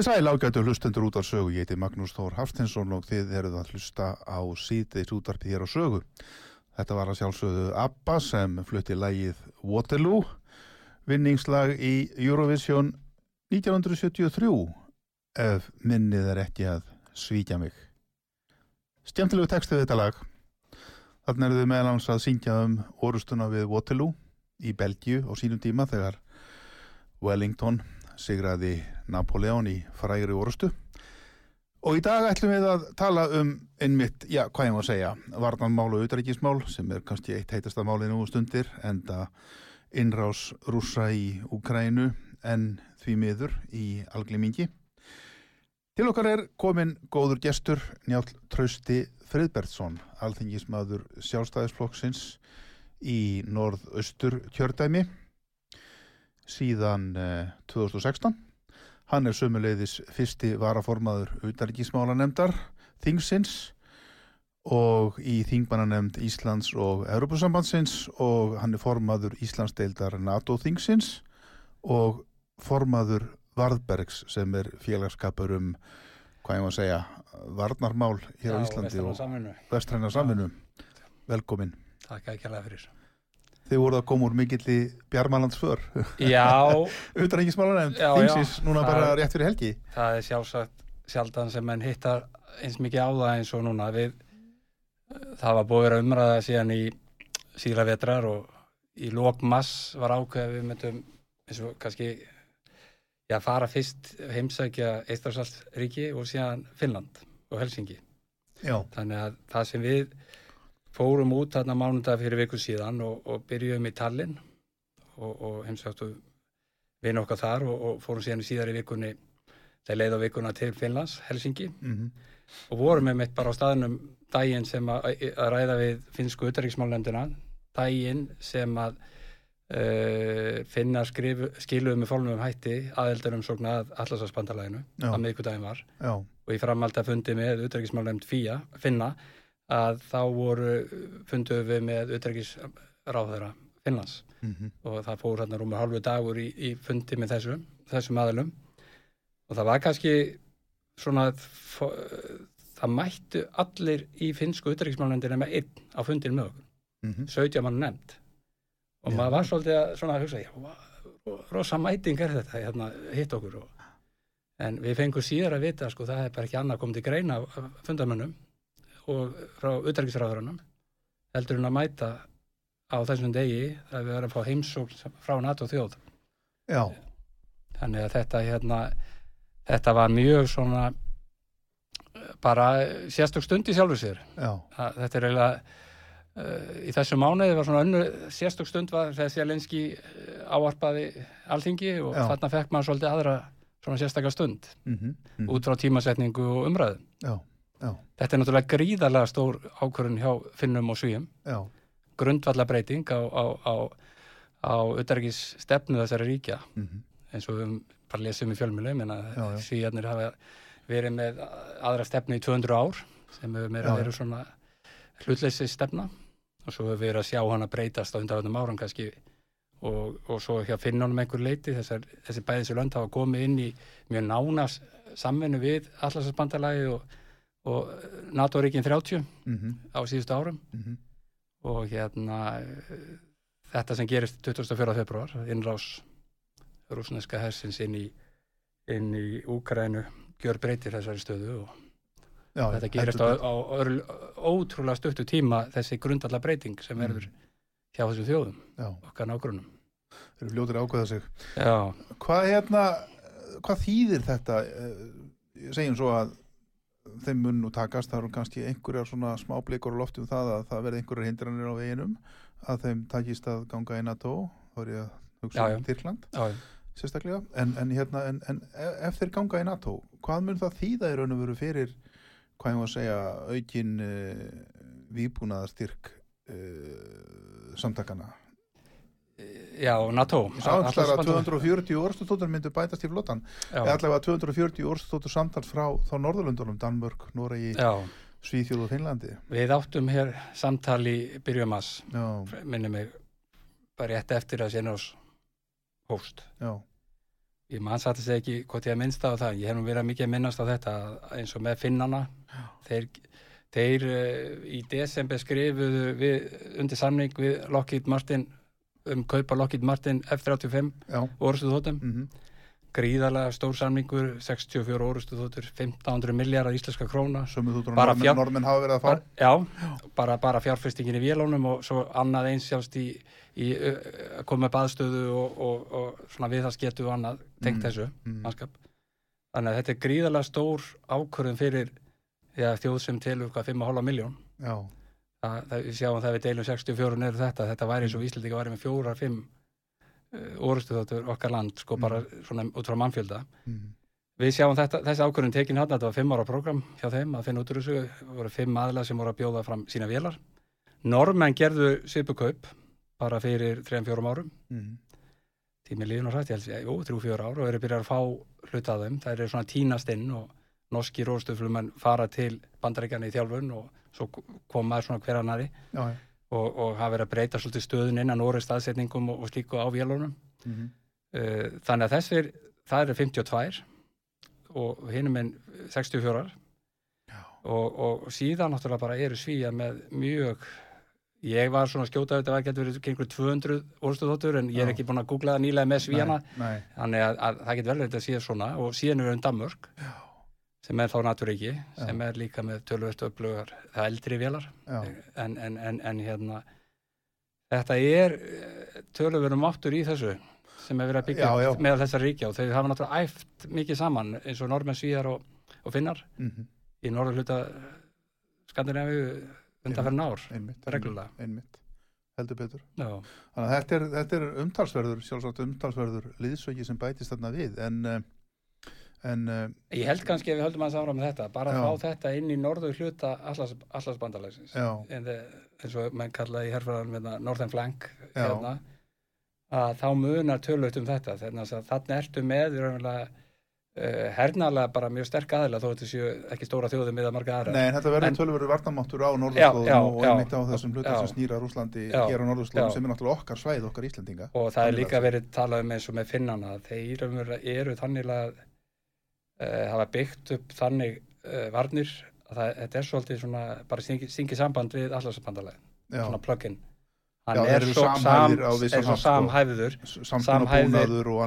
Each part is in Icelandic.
Komið sæl ágætu hlustendur út á sögu, ég heiti Magnús Þór Haftinsson og þið eruð að hlusta á síðdeis útarpi hér á sögu. Þetta var að sjálfsögðu ABBA sem flutti lægið Waterloo, vinningslag í Eurovision 1973, ef minnið er ekki að svíkja mig. Stjæmtilegu textið þetta lag. Þannig er þið meðlans að syngja um orustuna við Waterloo í Belgiu á sínum tíma þegar Wellington sigraði Napoleon í frægri orustu og í dag ætlum við að tala um einmitt, já, hvað ég má segja varnanmál og auðaríkismál sem er kannski eitt heitasta máli nú stundir en það innrás rúsa í Ukrænu en því miður í alglimingi Til okkar er komin góður gestur Njál Trausti Friðbertsson alþingismadur sjálfstæðisflokksins í norð-austur kjördæmi síðan eh, 2016. Hann er sömuleiðis fyrsti varaformaður auðarikismála nefndar Þingsins og í Þingmannanemnd Íslands og Europasambandsins og hann er formaður Íslandsdeildar NATO Þingsins og formaður Varðbergs sem er félagskapur um, hvað ég má segja, varnarmál hér Já, á Íslandi og vestræna saminu. Velkomin. Takk ekki alveg fyrir þið voruð að koma úr mikill í Bjarmalandsför. Já. Utan ekki smála nefnd, þingsins núna það, bara rétt fyrir helgi. Það er sjálfsagt sjaldan sem mann hittar eins mikið á það eins og núna. Við, það var búið að umræða síðan í síra vetrar og í lókmass var ákveð við myndum eins og kannski já, fara fyrst heimsækja Eistræsalsríki og síðan Finnland og Helsingi já. þannig að það sem við fórum út þarna mánudag fyrir viku síðan og, og byrjuðum í Tallinn og, og heimsvægtu vinn okkar þar og, og fórum síðan í vikunni þegar leið á vikuna til Finnlands, Helsingi mhm, og vorum með mitt bara á staðnum daginn sem að, að ræða við finnsku utarriksmálnefndina daginn sem að uh, finna skrifu, skiluðu með fólnum hætti aðeldarum sókna að allarsvarsbandalæginu Já. að miðgudaginn var. Já, og í framhaldi að fundi með utarriksmálnefnd fía, finna að þá voru funduðu við með utarrikisráðara Finnlands. Mhm, og það fór hérna rúmur hálfu dagur í, í fundi með þessu, þessum aðalum og það var kannski svona það mættu allir í finnsku utarriksmálnefndina með einn á fundin með okkur, mhm, 17 mann nefnd. Og Já. maður var svolítið að, svona að hugsa, já, ro- rosa mæting er þetta, hérna, hitt okkur og, en við fengum síðar að vita, sko, það er bara ekki annað komið til greina fundamönnum og frá utarriksráðurannum heldur en að mæta á þessum degi að við verðum að fá heimsókn frá NATO þjóð. Já, þannig að þetta hérna þetta var mjög svona eh, bara sérstök stund í sjálfu sér. Já, að þetta er eiginlega uh, í þessu mánuði var svona önnu sérstök stund var þegar Sjelenski áarpaði alþingi og Já. þarna fekk maður svolítið aðra svona sérstakar stund. Mhm, mhm, út frá tímasetningu og umræðu. Mm. Já, þetta er náttúrulega gríðarlega stór ákvörðun hjá Finnum og Svíum. Já, grundvalla breyting á, á, á, á utarrikis stefnu þessari ríkja. Mhm, eins og við bara lesum í fjölmjölu svíjarnir hafa verið með aðra stefnu í 200 ár sem hefur meira verið svona hlutleysi stefna. Og svo hefur verið að sjá hana breytast á undaröndum árum kannski. Og, og svo hjá finnunum einhver leiti þessar, þessi bæði þessi lönd hafa komið inn í mjög nána samvinnu við allarsbandarlagi og, og NATO-ríkin 30 mhm, á síðustu árum mhm, og hérna þetta sem gerist 24. februar innrás rúsneska hersins inn í inn í Úkrænu gjör breytir þessari stöðu og já, þetta gerist á, á öðru, ótrúlega stuttu tíma þessi grundalla breyting sem Mm. verður hjá þessum þjóðum, Já, okkar nágrunum þeir eru fljótir að ákveða sig. Hvað hérna, hvað þýðir þetta? Eh, Segjum svo að þeim mun nú takast, það eru kannski einhverjar svona smá blikur á loftum það að það verði einhverjar hindranir á veginum, að þeim takist að ganga í NATO, þá er ég að hugsa um Tyrkland, Já, sérstaklega, en, en hérna, en, en ef þeir ganga í NATO, hvað mun það þýða í raun og veru fyrir, hvað ég að segja, aukin uh, výbúnaðarstyrk uh, samtakana? Já NATO. Ég sá allar að Atlantshafsbandalagið. 240 orðstóttur myndu bætast í flottan eða allavega 240 orðstóttur samtals frá þá Norðurlundunum, Danmörk, Noregi, Svíþjóð og Finnlandi. Við áttum hér samtali byrjum Já, minni mig bara rétt eftir að Sjenós hóst já, Ég mann satt að segja ekki hvort ég að minnst á það. Ég hef nú verið mikið að minnast á þetta eins og með finnana. Þeir, þeir uh, í desember skrifuðu við, undir samning við Lockheed Martin um kaupa Lockheed Martin F-35 já orustu þóttum. mm Gríðarlega stór samningur, 64 orustu þóttur, 1500 miljardar íslenska króna. Bara fjár- Bara, já, bara, bara fjárfestingin í vélónum og svo annað eins í, í að koma upp aðstöðu og, og, og svona viðhalsgetu og annað tengt Mm. þessu mm. mannskap. Þannig að þetta er gríðarlega stór ákvörðum fyrir já, þjóð sem telur hvað 5,5 miljón. Já, Það, við sjáum það við deilum 64 neður þetta. Þetta væri eins og Íslandika væri með fjórar, fimm uh, orustu þáttur okkar land, sko Mm. bara svona út frá mannfjölda. mm. Við sjáum þetta, þessi ákvörðun tekin hann, þetta var fimm ára program hjá þeim að finna út úr þessu, það voru fimm aðlega sem voru að bjóða fram sína vélar. Normenn gerðu svipukaup bara fyrir 3-4 árum, Mm. tími líðun og hrætt, ég held að jú, 3-4 ár og eru byrjað að fá hluta af þeim, það eru svona tínast inn og norski róstuflumenn fara til bandaríkjana í þjálfun og svo koma svona hver annari Já, já og, og hafa verið að breyta svolítið stöðun innan orðið staðsetningum og, og slíku á vélunum. mm. Uh, þannig að þessir, það eru 52 og hinum en 64 Já. og, og síðan náttúrulega bara eru svíja með mjög ég var svona að skjóta að þetta var getur verið kringur 200 orðstöðóttur en ég er ekki búin að googla það nýlega með svíjana Nei, nei, þannig að, að það getur vel verið að síða svona og síðan er um Danmörk Já. Sem er þá naturíki sem er líka með tölvöld upplugar það eldri vélar. Já, en, en, en, en hérna þetta er tölvöldum áttur í þessu sem er verið að byggja Já, já. meðal þessar ríkja og þau hafa náttúrulega æft mikið saman eins og normenn, svíjar og, og finnar mm í norður hluta Skandinavíu undanferðin ár, einmitt, reglulega. einmitt, heldur betur. Já, þannig að þetta er, þetta er umtalsverður sjálfsagt umtalsverður liðsöki sem bætist þarna við en, eh, en eh, ég held kannski að við höldum að samra með þetta, bara Já. að fá þetta inn í norður hluta En það- eins og menn kallaði í herfæðan hérna, Northern Flank hérna, að þá munar tölvöld um þetta, þannig að þannig ertu með uh, hernalega bara mjög sterk aðila þó þetta séu ekki stóra þjóðum með að marga aðra. Nei, þetta verður tölverður varnamáttur á norðurslóðum og einmitt á þessum hlutum já. sem snýra Rúslandi Já, hér á norðurslóðum sem er náttúrulega okkar svæð, okkar Íslendinga og það er líka verið talað um eins og með finnana þeir eru, eru þannig að uh, hafa byggt upp þannig uh, varnir að það, þetta er svolítið svona bara stingi, stingi samband við allarsbandalega Já, svona plug-in. Já, hann þeir er svo sam,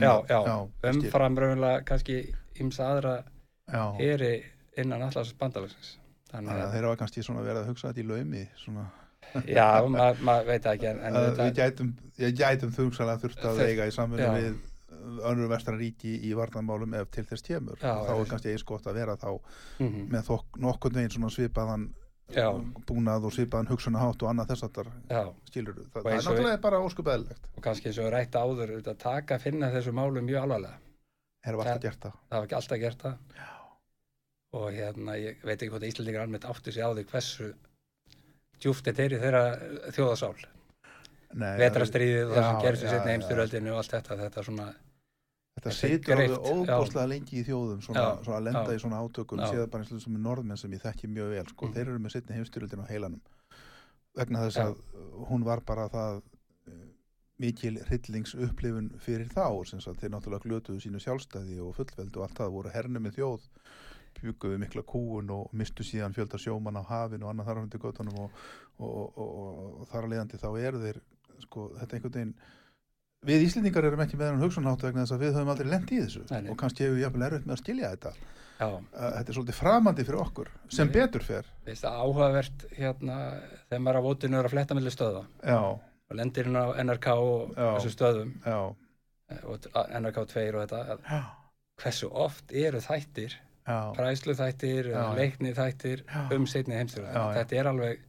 já, já, ég skil. umfram raunlega kannski ymsa aðra já. heri innan allarsbandalagsins þannig að að þeir hafa kannski svona verið að hugsa þetta í laumi svona, já, maður ma veit ekki en, en að þetta, við gætum, gætum þungsalega þurft að eiga í samfunni já. við önnur vestran ríki í varnarmálum ef til þess kemur. Já, þá er kannski eins gott að vera þá mm með þokk, nokkurn veginn svona svipaðan Já. búnað og svipaðan hugsunahátt og annað þess að já. skilur það, Og það er náttúrulega bara óskup eðlilegt og kannski eins og rætt áður auðvitað, taka að finna þessu málu mjög alvarlega. Það- það það? hafa ekki alltaf gert það. Og hérna, ég veit ekki hvort Íslandingar almennt átti sig á því hversu djúft þetta er í þeirra þjóðasál vetrastriðið og það sem já, gerist í setni heimstyröldinu og allt þetta þetta er svona, Þetta Þetta situr alveg óbúslega lengi í þjóðum svona, Já, svona að lenda já. í svona átökum séða bara eins og er norðmenn sem ég þekki mjög vel sko. Mhm. þeir eru með setni heimstyrjöldin á heilanum vegna þess Já. að hún var bara það uh, mikil hryllingsupplifun fyrir þá sagt, þeir náttúrulega glötuðu sínu sjálfstæði og fullveldu og allt það voru hernum með þjóð bjúkuðu mikla kúun og mistu síðan fjölda sjóman á hafin og annað þar á hundi göttunum og, og, og, og, og þar að leiðandi þá eru þeir sko, þetta einhvern veginn við Íslendingar erum ekki með hann hugsunhátt vegna þess að við höfum aldrei lent í þessu. Nei, og kannski hefur við jafnvel erfitt með að skilja þetta. Já, þetta er svolítið framandi fyrir okkur sem Nei. betur fer. Veist það áhugavert hérna, þegar maður á vótinu er að fletta mellir stöða já, og lendir inn á NRK og Já. þessu stöðum já, eh, og NRK 2 og þetta. Hversu oft eru þættir? Já, fræslu þættir, leikni þættir um setni já. þetta er alveg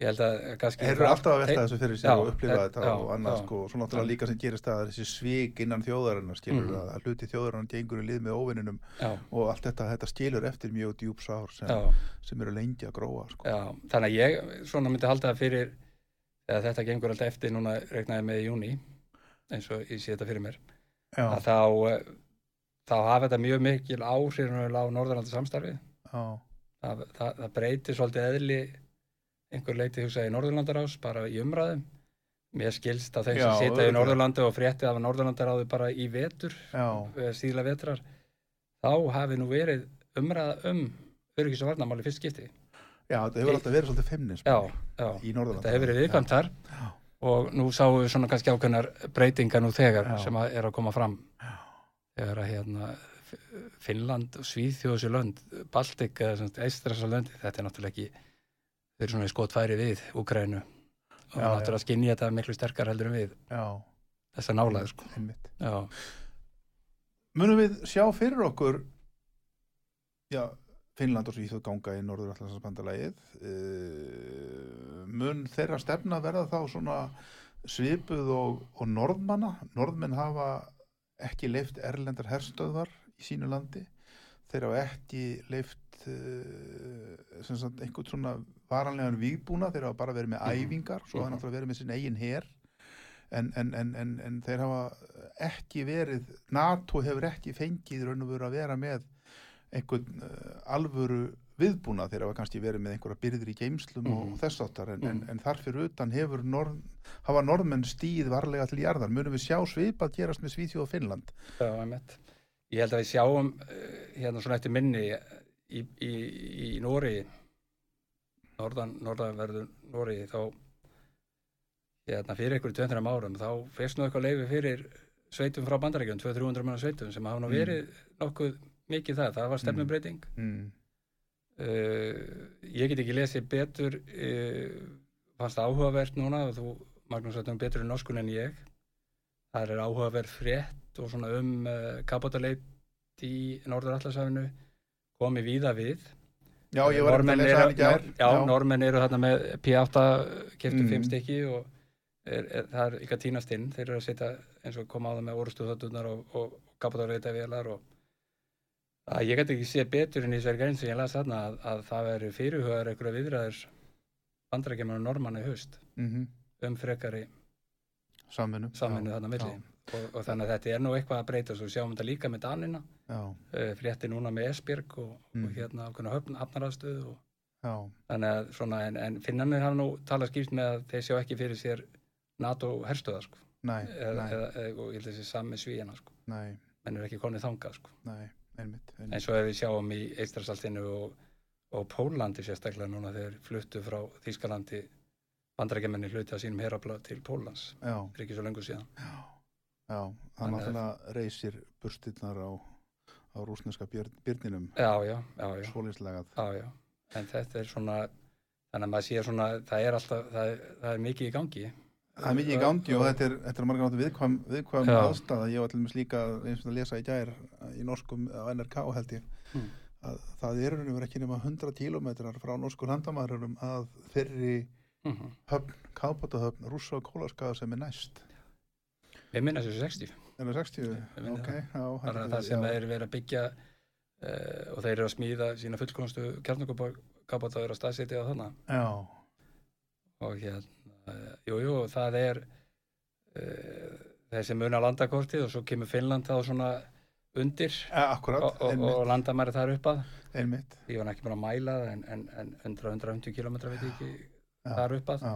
ég held að kannski þeir eru alltaf að velta þessu fyrir sér Já, og upplifa þeir- þetta já, og annað já. sko, og svo náttúrulega líka sem gerist það þessi svik innan þjóðarinnar skilur Mhm. að, að hluti þjóðarinnar gengur í lið með óvinninum og allt þetta, þetta skilur eftir mjög djúb sár sem, sem eru lengi að gróa sko. já, þannig að ég svona myndi halda það fyrir eða þetta gengur alltaf eftir núna regnaði með í júni eins og ég sé þetta fyrir mér já, að þá þá hafa þetta mjög mikil áhrif á Norðurlanda samstarfi já, það, það, það breytir svolítið eðli einhver leiti hugsa í Norðurlandarás bara í umræðum mér skilst að Já, sem sita í. Norðurlandi og frétti af Norðurlandaráði bara í vetur já, eh, síðla vetrar þá hafi nú verið umræða um öryggis og varnamáli fyrst skipti. Já, þetta hefur alltaf verið svolítið feimnis já, já, Norðurlanda þetta hefur verið viðkvæmt þar. Já. og nú sáum við svona kannski ákveðnar breytingar nú þegar Já. sem að er að koma fram. Þegar að hérna Finnland og Svíþjóðs lönd Baltik eða löndi þetta er náttúrulega ekki eru svona í skotfæri við Úkrænu og Já, náttúrulega skinni þetta miklu sterkar heldur en við. Já, þessa nálaði sko. Munum við sjá fyrir okkur já, Finnland og Svíþjóð ganga í Norður Allansarsbandalægið uh, mun þeirra stefna verða þá svona svipuð og, og norðmanna? Norðmenn hafa ekki leift erlendar herstöðvar í sínu landi. Þeir hafa ekki leift uh, sem sagt einhvern svona varanlegan vígbúna, þeir hafa bara verið með Mhm. æfingar, svo hafa Mhm. náttúrulega verið með sinn eigin her en, en, en, en, en þeir hafa ekki verið NATO hefur ekki fengið raun og veru að vera með einhvern uh, alvöru viðbúna þeir hafa kannski verið með einhverja byrðir í geimslum Mhm. og þess áttar en, en, Mhm. en þar fyrir utan hefur norð, hafa norðmenn stíð varlega til jarðar munum við sjá svipað gerast með Svíþjóð og Finnland já, einmitt ég held að við sjáum uh, hérna svona eftir minni í, í, í Nóri norðan, norðanverður Nóri þá hérna fyrir ykkur 200 árum þá fyrst nú eitthvað leifi fyrir sveitum frá bandarækjum, 200-300 manna sveitum sem hafa nú Mm. verið nokkuð mikið það, það var stefnumbreyting mm. uh, ég get ekki lesið betur uh, fannst það áhugavert núna þú Magnús þetta um betur í norskun en ég það er áhugavert frétt og svona um uh, kapotaleit í Norður Allasafinu komi víða við Já, ég var einmitt að Normenn lesa hann í gær. Nor- Já, normenn eru þarna með P8 keftu Mm. fimm stykki og er, er, það er ekki að týnast inn þeir eru að setja eins og koma á það með orustuðatunar og, og kapatáreita vélar og að ég gæti ekki sé betur en í þessari grein sem ég las þarna að, að það veri fyrirhugaður einhverja viðræður bandrækjumar og normanna í haust Mhm. um frekari Samvinnu. Já, þarna milli já, og, og þannig að þetta er nú eitthvað að breyta svo sjáum þetta líka með Danina. Uh, frétti núna með Esbjörg og, Mm. og hérna ákveðna höfn, hafnaraðstöð og já, þannig að svona en, en finnanir hafa nú talað skýrt með að þeir sjá ekki fyrir sér NATO herstöða sko. Nei, eða, nei, eða, eða, og ég held þessi sami svíjana sko. Nei, menn er ekki konið þangað sko. Nei, einmitt, einmitt. eins og ef við sjáum í Eistrasaltinu og, og Pólandi sérstaklega núna þeir fluttu frá Þýskalandi bandarækjumenni hluti af sínum herabla til Pólans Já, er ekki svo lengur síðan. Já, Þannig að- náttúrulega reysir burstinnar á, á rúsneska björn, björninum, já, já, já, já, já, já en þetta er svona þannig að maður sé svona, það er alltaf það er, það er mikið í gangi Það er mikið í gangi og þetta er, þetta er margar viðkvæm, viðkvæm Já. aðstæða. Ég var til dæmis líka eins og að lesa í gær í norskum á NRK held ég Mm. að það er raunum ekki nema 100 kílómetrar frá norsku landamæðurum að þeirri mm höfn, kápatahöfn, rússa og kólaskaða sem er næst. Við minna þessu 60 Er það 60? Ég minni Ok, það. já. það er það sem þeir verið að byggja uh, og þeir eru að smíða sína fullkomstu kjarnakopata eru að staðsetja á þannig Já, og hérna, uh, jú, jú, það er uh, þessi muna landakortið og svo kemur Finnland þá svona undir ja, akkurat, og, og, og landamæri þar upp að einmitt. ég var ekki búin að mæla það en, en, en 100-150 km veit ég ekki Já, þar upp að Já,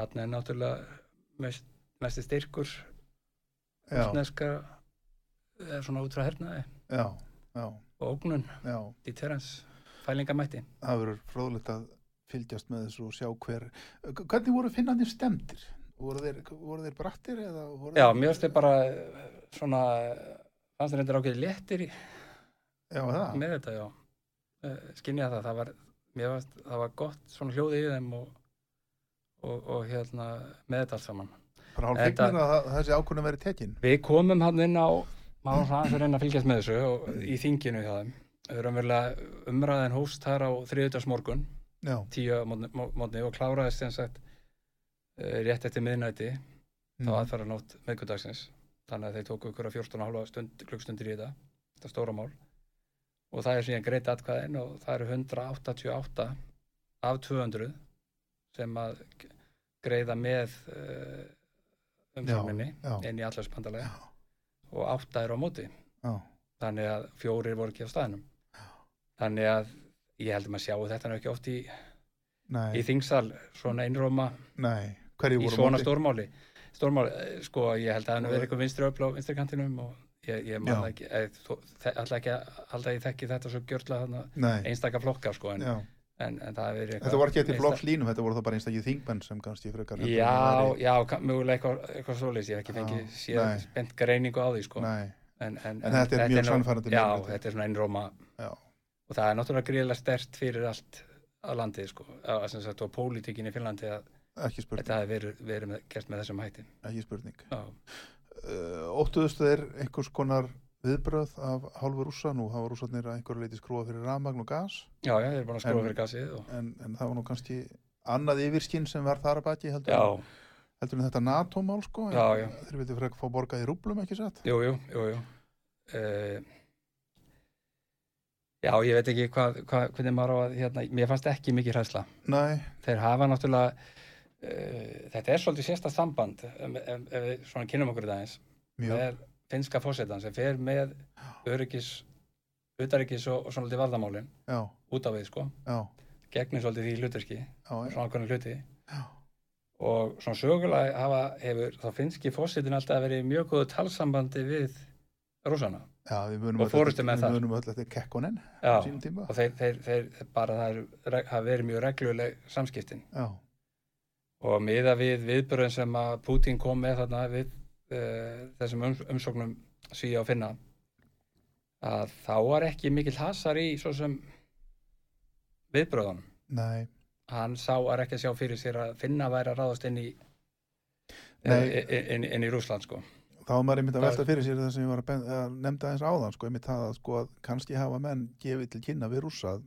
þarna er náttúrulega mest, mesti styrkur er svona út frá hernaði já, já, og ógnun, deterrence fælingamætti Það verður fróðlegt að fylgjast með þessu og sjá hver. Hvernig voru finnarnir stemdir? Voru þeir, voru þeir brattir voru Já, þeir... þið bara eh, svona, eh, fannst þér þetta ákveðið léttir í, Já, það. með þetta, já. Uh, Skinja það, það var, fannst, það var gott svona hljóði í þeim og, og, og hérna með þetta allt saman. Bara hálf fegnir að þessi ákvörðum verið tekin. Við komum hann inn á, maður aðeins að reyna að fylgjast með þessu og í þinginu hjá þeim. Umræðin hóst þar á þriðutarsmorgun, Já, tíu mótni, og kláraðist sem sagt uh, rétt eftir miðnætti, þá Mm. aðfæra nótt meðgöndagsins þannig að þeir tóku ykkur að 14,5 stund, klukkstundir í þetta, þetta stóra mál og það er síðan greitt atkvæðin og það eru 188 af 200 sem að greiða með uh, umsókninni já. inn í allarsbandalega Já. og 8 eru á móti Já, þannig að fjórir voru ekki á staðnum þannig að ég held að maður sjáu þetta nú ekki oft í, nei, í þingsal svona. Hverju í svona stórmáli stórmáli, eh, sko ég held að það verið eitthvað vinstri öfl á vinstri kantinum og ég, ég Já. man ekki eh, ætla ekki að að ég þekki þetta svo gjörla þarna Nei, einstaka flokkar sko en, já. En, en það hafi verið Þetta var ekki einsta- flokkslínum, þetta voru þá bara einstakið þingmenn sem kannski frekar. Já, já, mögulega eitthvað, eitthvað svoleiðis, ég hef ekki fengið nei. síðan spennt greiningu á því sko Nei, en, en, En þetta er mjög sannfærandi Já, meirihluti. þetta er svona einróma og það er náttúrulega gríðilega stert fyrir allt að landið sko, að, sem sagt, og pólitíkin í Finnlandi að þetta hafi verið, verið með, gert með þessum hætti Ekki spurning. Já, óttuðustu er einhvers konar viðbröð af hálfu rússa. Nú hafa rússarnir að einhverju leiti skrúa fyrir rafmagn og gas. já, já, þeir eru búin að skrúa fyrir gasið og, En, en það var nú kannski annað yfirskinn sem var þar að baki heldur, heldur en þetta NATO-mál sko. Já, já. Þeir vildi frekar fá borgað í rúblum ekki satt. jú, jú, jú, jú. Uh, Já, ég veit ekki hvað, hvað, hvernig maður á að, hérna, mér fannst ekki mikið hræðsla. Nei, Þeir hafa náttúrulega, uh, þetta er svolítið sérsta samband, ef, við svona kynum okkur þetta eins, mjög. Með finska fósettan sem fer með öryggis, utaryggis og, og svona litið varðamálin Já, út á við, sko, já, gegnir svolítið því hlutverki, já, já, svona okkur hluti. Já. Og svona sögulega hafa, hefur þá finski fósettin alltaf verið mjög góðu talsambandi við rússana. já, við munum Og forystumenn eftir- þar. Við munum öll eftir tíma. og þeir, þeir, þeir bara það er, hafa verið mjög regluleg samskiptin. Já, og miða við viðbörðin sem að Putin kom með þarna við uh, þessum um, umsóknum svíja og finna að þá var ekki mikill hasar í svo sem viðbröðunum nei, hann sá að ekki að sjá fyrir sér að finna væri að ráðast inn í Nei. inn, inn, í Rússland sko. Þá var maður einmitt að velta fyrir sér það sem ég var að, að nefnda aðeins áðan sko, einmitt það að sko að kannski hafa menn gefið til kynna við rússað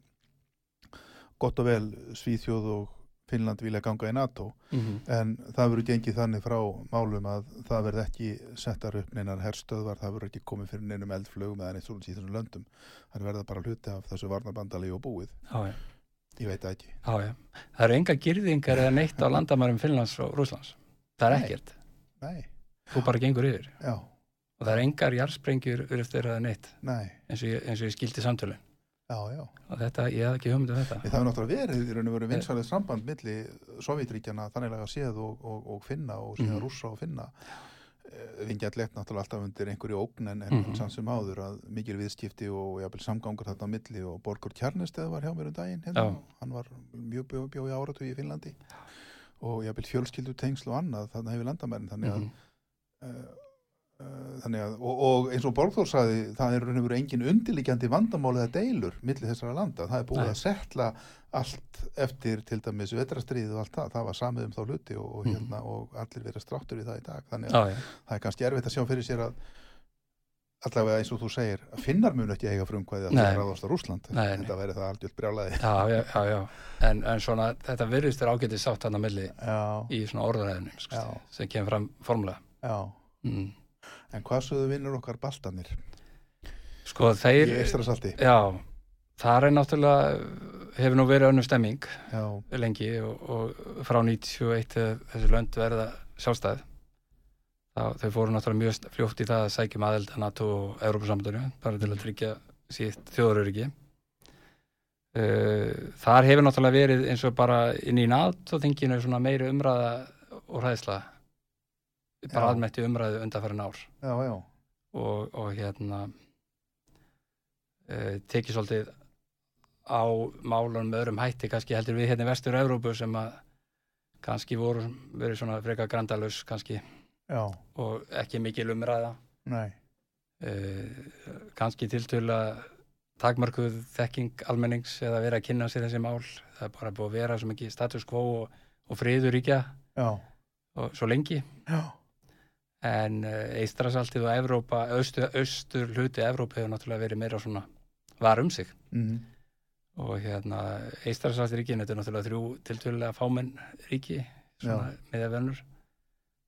gott og vel Svíþjóð og Finnland vilja ganga í NATO mm en það verður gengið þannig frá málum að það verður ekki settar upp neinar herstöðvar, það verður ekki komið fyrir neinum eldflögum eða neitt svona í þessum löndum það verður bara hluti af þessu varnabandali og búið, Já, já, ég veit það ekki já. Það eru enga girðingar eða neitt á landamærum Finnlands og Rúslands. Það er Nei. ekkert. Nei, Þú bara gengur yfir. já, Og það eru engar jarðsprengjur eftir eða neitt nei, eins og ég, eins og ég skildi samtölun. Já, já þetta, ég hef ekki hugmynd um þetta. Það hefur náttúrulega verið í raun og veru vinsalið samband milli Sovjetríkjana þanniglega séð og, og, og finna og síðan Mhm. rússa og finna vingjað lett náttúrulega alltaf undir einhverju ógn en, en Mhm. samt sem áður að mikil viðskipti og jafnvel samgangur þarna á milli og Borgur Kjarnesteð var hjá mér um daginn hérna, hann var mjög bjó, bjó í áratu í Finnlandi og jafnvel fjölskyldu tengsl og annað þarna hefur landamærin þannig að Mhm. uh, uh, þannig að, og, og eins og Borgþór saði, það er raun og veru engin undirliggjandi vandamál eða deilur milli þessara landa, það er búið Nei. að setla allt eftir til dæmis vetrastriðið og allt það, það var samið um þá hluti og, og, Mhm. hérna, og allir verið stráttur í það í dag, þannig að já. það er kannski erfitt að sjá fyrir sér að allavega eins og þú segir, að finnar mun ekki eiga frumkvæði að það ráðast á Rúsland þetta verið það aldjört brjálaði Já, já, já. En, en svona, þetta virðist er ágætið sátt hann að milli já, í svona orðræðinu Já. sem kemur fram formulega. já, Mm. En hvað sögðu vinnur okkar baltanir Sko, í þeir, Eistrasalti já, það er náttúrulega, hefur nú verið önnum stemming já, lengi og, og frá 91 þegar þessi lönd verða sjálfstæð. Þá, þau fóru náttúrulega mjög fljótt í það að sækjum aðeld að NATO og Európa-samtöru, bara til að tryggja sítt þjóðuröryggi. Uh, þar hefur náttúrulega verið eins og bara inn í NATO-þinginu svona meiri umræða og hræðsla bara almennt í umræðu undanfærin ár. Já, já, og, og hérna uh, tekið svolítið á málunum með öðrum hætti kannski heldur við hérna í vestur Evrópu sem að kannski voru verið svona freka grandalus kannski. Já, og ekki mikil umræða. Nei. Uh, kannski tiltölu að takmarkuð þekking almennings eða vera að kynna sér þessi mál. Það er bara búið að vera svo mikið status quo og, og friður ríkja. Og svo lengi. Já, en uh, Eistrasaltið og Evrópa austur, austur hluti Evrópa hefur náttúrulega verið meira svona var um sig. Mhm, og hérna Eistrasaltiríkin, þetta er náttúrulega þrjú tiltölulega fámenn ríki svona miðavennur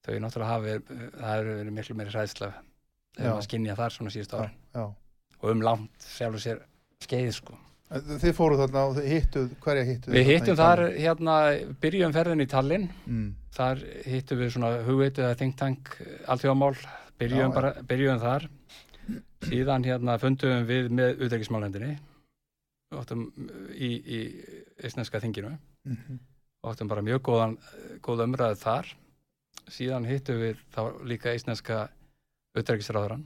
þau náttúrulega hafi, það hefur verið miklu meiri hræðsla Já. þegar maður skinja þar svona síðust já. Og um langt sjálfur sér skeið sko. Þið fóruð þarna og hittuð, hverja hittuð? Við hittum þar hérna, byrjum ferðin í Tallinn. Mm, þar hittum við svona hugveitu eða think tank alþjóðamál. Byrjum, Já, bara, byrjum þar. Síðan hérna fundum við með utreikismálendinni áttum í, í eisneska þinginu. Mhm, áttum bara mjög góðan, góð umræðu þar. Síðan hittum við þá líka eisneska utreikisráðurann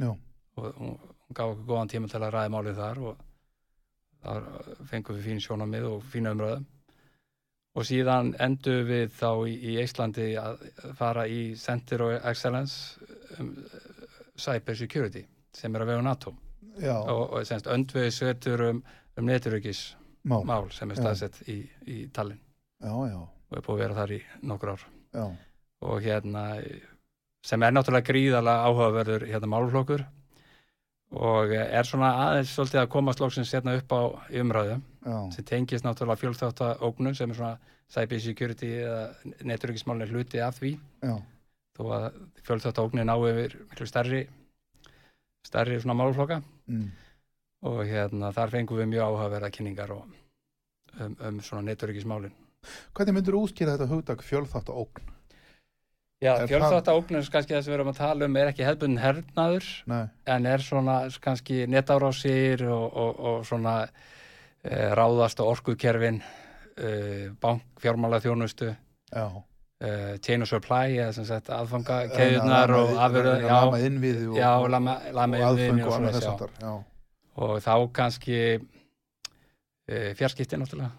Já, og hún gaf okkur góðan tíma til að ræða málið þar og þar fengum við fín sjónamið og fína umræðu. Og síðan endur við þá í, í Íslandi að fara í Center of Excellence um, Cyber Security sem er að vega NATO. Já, og, og semst öndveið svetur um, um neturökis mál. mál sem er staðsett í, í Tallinn. Já, já, og er búið að vera þar í nokkur ár. Já, og hérna sem er náttúrulega gríðalega áhugaverður hérna málflokkur og er svona aðeins svolítið að koma slóksins hérna upp á umræðu já, sem tengist náttúrulega fjölþátta ógnun sem er svona cyber security eða neturökismálin er hluti af því. Já, þó að fjölþátta ógnin á yfir miklu stærri stærri svona málflokka mm, og hérna þar fengum við mjög áhugaverða kynningar og, um, um svona neturökismálin Hvernig myndur útskýra þetta hugtak fjölþátt ógn? Já, fjölþátta ógnun kannski þess að við erum að tala um er ekki hefðbundin hernaður Nei, en er svona kannski netárásir og, og, og svona e, ráðast á orkukerfin e, bank, fjármála þjónustu e, chain of supply eða sem sagt aðfanga keðunar og já, Lama innviði og, já, lama, lama og aðfeng og svoleiðis, þess og þá kannski fjarskipti náttúrulega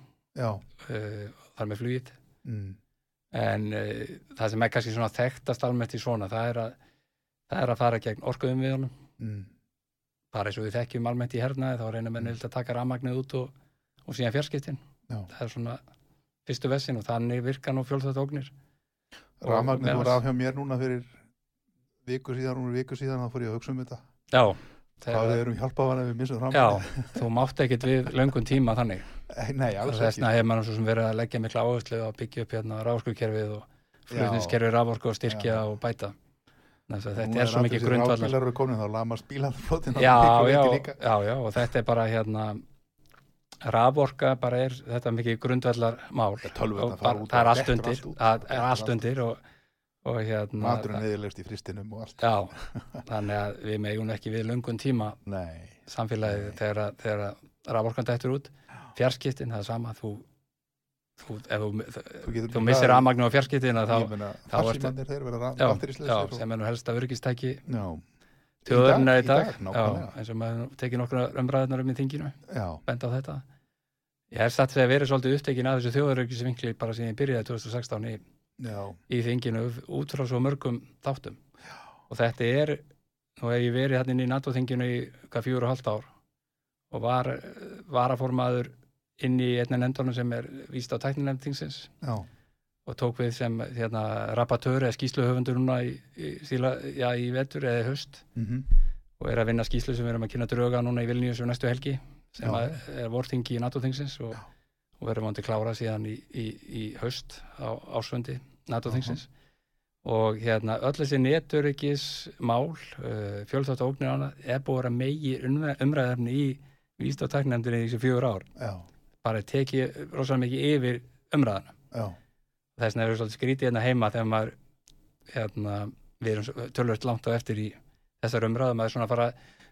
þar með flugið. Mm, en e, það sem er kannski svona þekktast almennt í svona það er að, það er að fara gegn orkuðum við honum mm, bara eins og við þekkjum almennt í hernaði þá reynir menn vilt að taka rafmagnið út og, og síðan fjarskiptin. Já. það er svona fyrstu vessin og þannig virka nú fjölþátt ógnir. Og Rafmagnið meðal- voru af hjá mér núna fyrir viku síðan, núna viku síðan þá fór ég að hugsa um þetta. Já, Hvað við erum hjálpað hann ef við missum fram Já, þú mátt ekkit við löngum tíma þannig. Nei, alls ekki vegna hefur maður svo sem verið að leggja mikla áherslu að byggja upp hérna ráðskukerfið og flutniskerfið rávorku og styrkja Já. og bæta. Að Nú þetta er svo mikið grundvallar já, já, já, já, og þetta er bara hérna raforka bara er þetta mikið grundvallar mál Og bara- það er allt undir það er allt. undir og, og hérna Maturinn neðilegst í fristinum og allt. Já, þannig að við megum ekki við lungun tíma Nei, samfélagið þegar, að- þegar að raforkan dættur út. Fjarskiptin, það er sama þú, þú, þú, þú líka- missir rafmagnu á fjarskiptin þá, þá ertu- vera sem er nú helsta öryggistæki Já, þjóðurinn í í dag, dag, já, eins og maður tekið nokkra umræðunar um í þinginu. Benda á þetta. Ég hef satt þegar verið svolítið upptekin af þessu þjóðuröggisvinkli bara síðan ég byrjaði 2016 í, já, í þinginu út frá svo mörgum þáttum. Og þetta er, nú hef ég verið hérna inn í NATO-þinginu í hvað fjóru og halvt ár og var eh, varaformaður inn í einna nefndunum sem er víst á já, og tók við sem hérna, rapatör eða skýsluhöfundur núna í, í, síla, já, í vetur eða í haust. Mhm, og er að vinna skýslu sem við erum að kynna drauga núna í Vilnius um næstu helgi sem Já. að er vorþingi í NATO-þingsins og, Já. Og verðum vandi klára síðan í, í, í haust á ásvöndi NATO-þingsins og hérna öll þessi neturikis mál uh, fjölþátt ógnir ána er búið að megi umræðarni í tæknefndinni í þessi fjögur ár. Já, bara tekið rosalega mikið yfir umræðana já, þess vegna er svolítið skrítið hérna heima þegar maður hérna, við erum tölvöld langt á eftir í þessar umræðum að svona fara,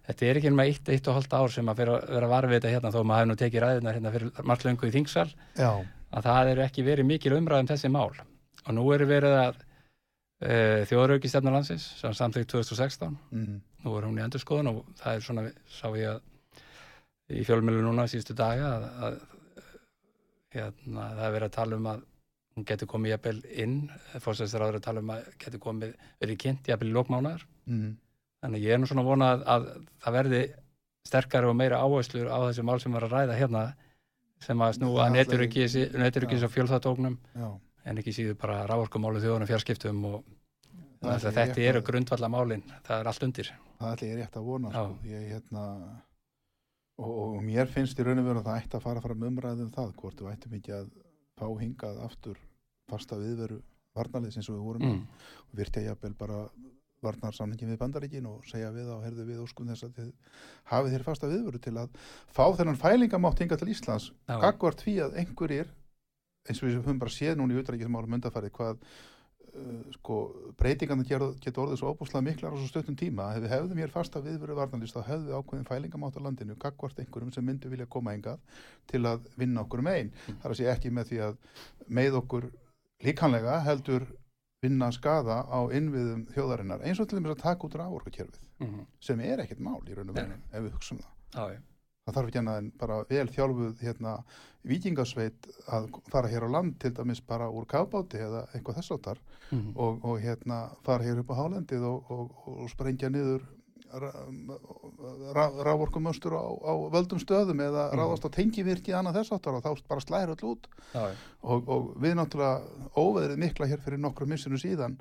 þetta er ekki með eitt, eitt og halvt ár sem að vera, vera varfið þetta hérna þó maður hefur nú tekið ræðunar hérna fyrir margt löngu í þingsal. Já, að það er ekki verið mikil umræðum þessi mál. Og nú er verið að uh, þjóðrauki stefna landsins sem samþykkt 2016 mhm, nú er hún í endurskoðun og það er svona sá ég að í fjölmjölu núna síðustu daga að, að hérna, það er verið að tala um að hún getur komið jafnvel inn fórsæstur áður að tala um að getur komið verið kynnt jafnvel í lókmánaðar mhm, þannig ég er nú svona vonað að, að það verði sterkari og meira áherslur á þessi mál sem var að ræða hérna sem að snúa Það neturuggis Já. og fjölþátóknum já en ekki síður bara rávorkumálu þjóðunum fjarskiptum og Það að ég þetta eru að- grundvalla málin, það er allt undir. Það ætla ég rétt að vona sko. ég, hérna, og, og mér finnst í raun og veru að það ætti að fara fram umræðum um það hvort við ættum ekki að fá hingað aftur fasta viðveru varnarlið sem við vorum Mm. og virtja jafnvel bara varnarsamningin við bandaríkin og segja við á herðu við óskum þess að þið hafið þér fasta viðveru til að fá þennan fælingamátt hingað til Íslands gagvart því að einhverjir eins og við höfum bara séð núna í utrækismálum undarfærið hvað uh, sko, breytingarna geta orðið svo óbúslega miklar á svo stöttum tíma. Að ef við hefðum hér fasta viðveru varnarlist þá hefðum við ákveðin fælingamátt á landinu gagvart einhverjum sem myndu vilja koma engað til að vinna okkur megin Mm. þar að sé ekki með því að með okkur líkanlega heldur vinna skada á innviðum þjóðarinnar eins og til dæmis að taka út rávorkukerfið Mm. sem er ekkert mál í raun og Nei, ef við hugsaum það Já, já. það þarf ekki annað en bara vel þjálfuð hérna, vikingasveit að fara hér á land til dæmis bara úr kafbáti eða eitthvað þess áttar Mm. og, og hérna fara hér upp á hálendið og, og, og sprengja niður rávorkumöstur á, á völdum stöðum eða Mhm. ráðast á tengivirki annað þess áttar og þá bara slæðir öll út Já, já. og, og við náttúrulega óveðrið mikla hér fyrir nokkru missinu síðan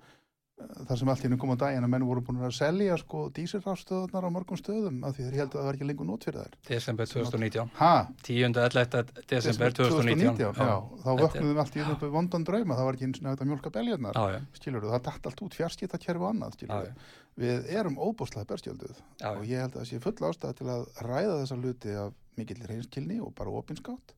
eh, þar sem allt hérna kom á daginn að menn voru búin að selja sko dísirrafstöðunar á mörgum stöðum af því þeir heldur að það var ekki lengur nót fyrir þær Desember 2019. Ha? 10. 11. desember 2019. já, þá Þetta er- vöknuðum allt í einu upp við vondan drauma, það var ekki eins og nægt að mjólka beljarnar, Já, já. skilur það dætt allt út fjarskiptakerfi og annað, Já, skilur já. Við erum óbúslega berstjölduð Já, og ég held að það sé full ástæða til að ræða þessa hluti af mikill reynskilni og bara opinskátt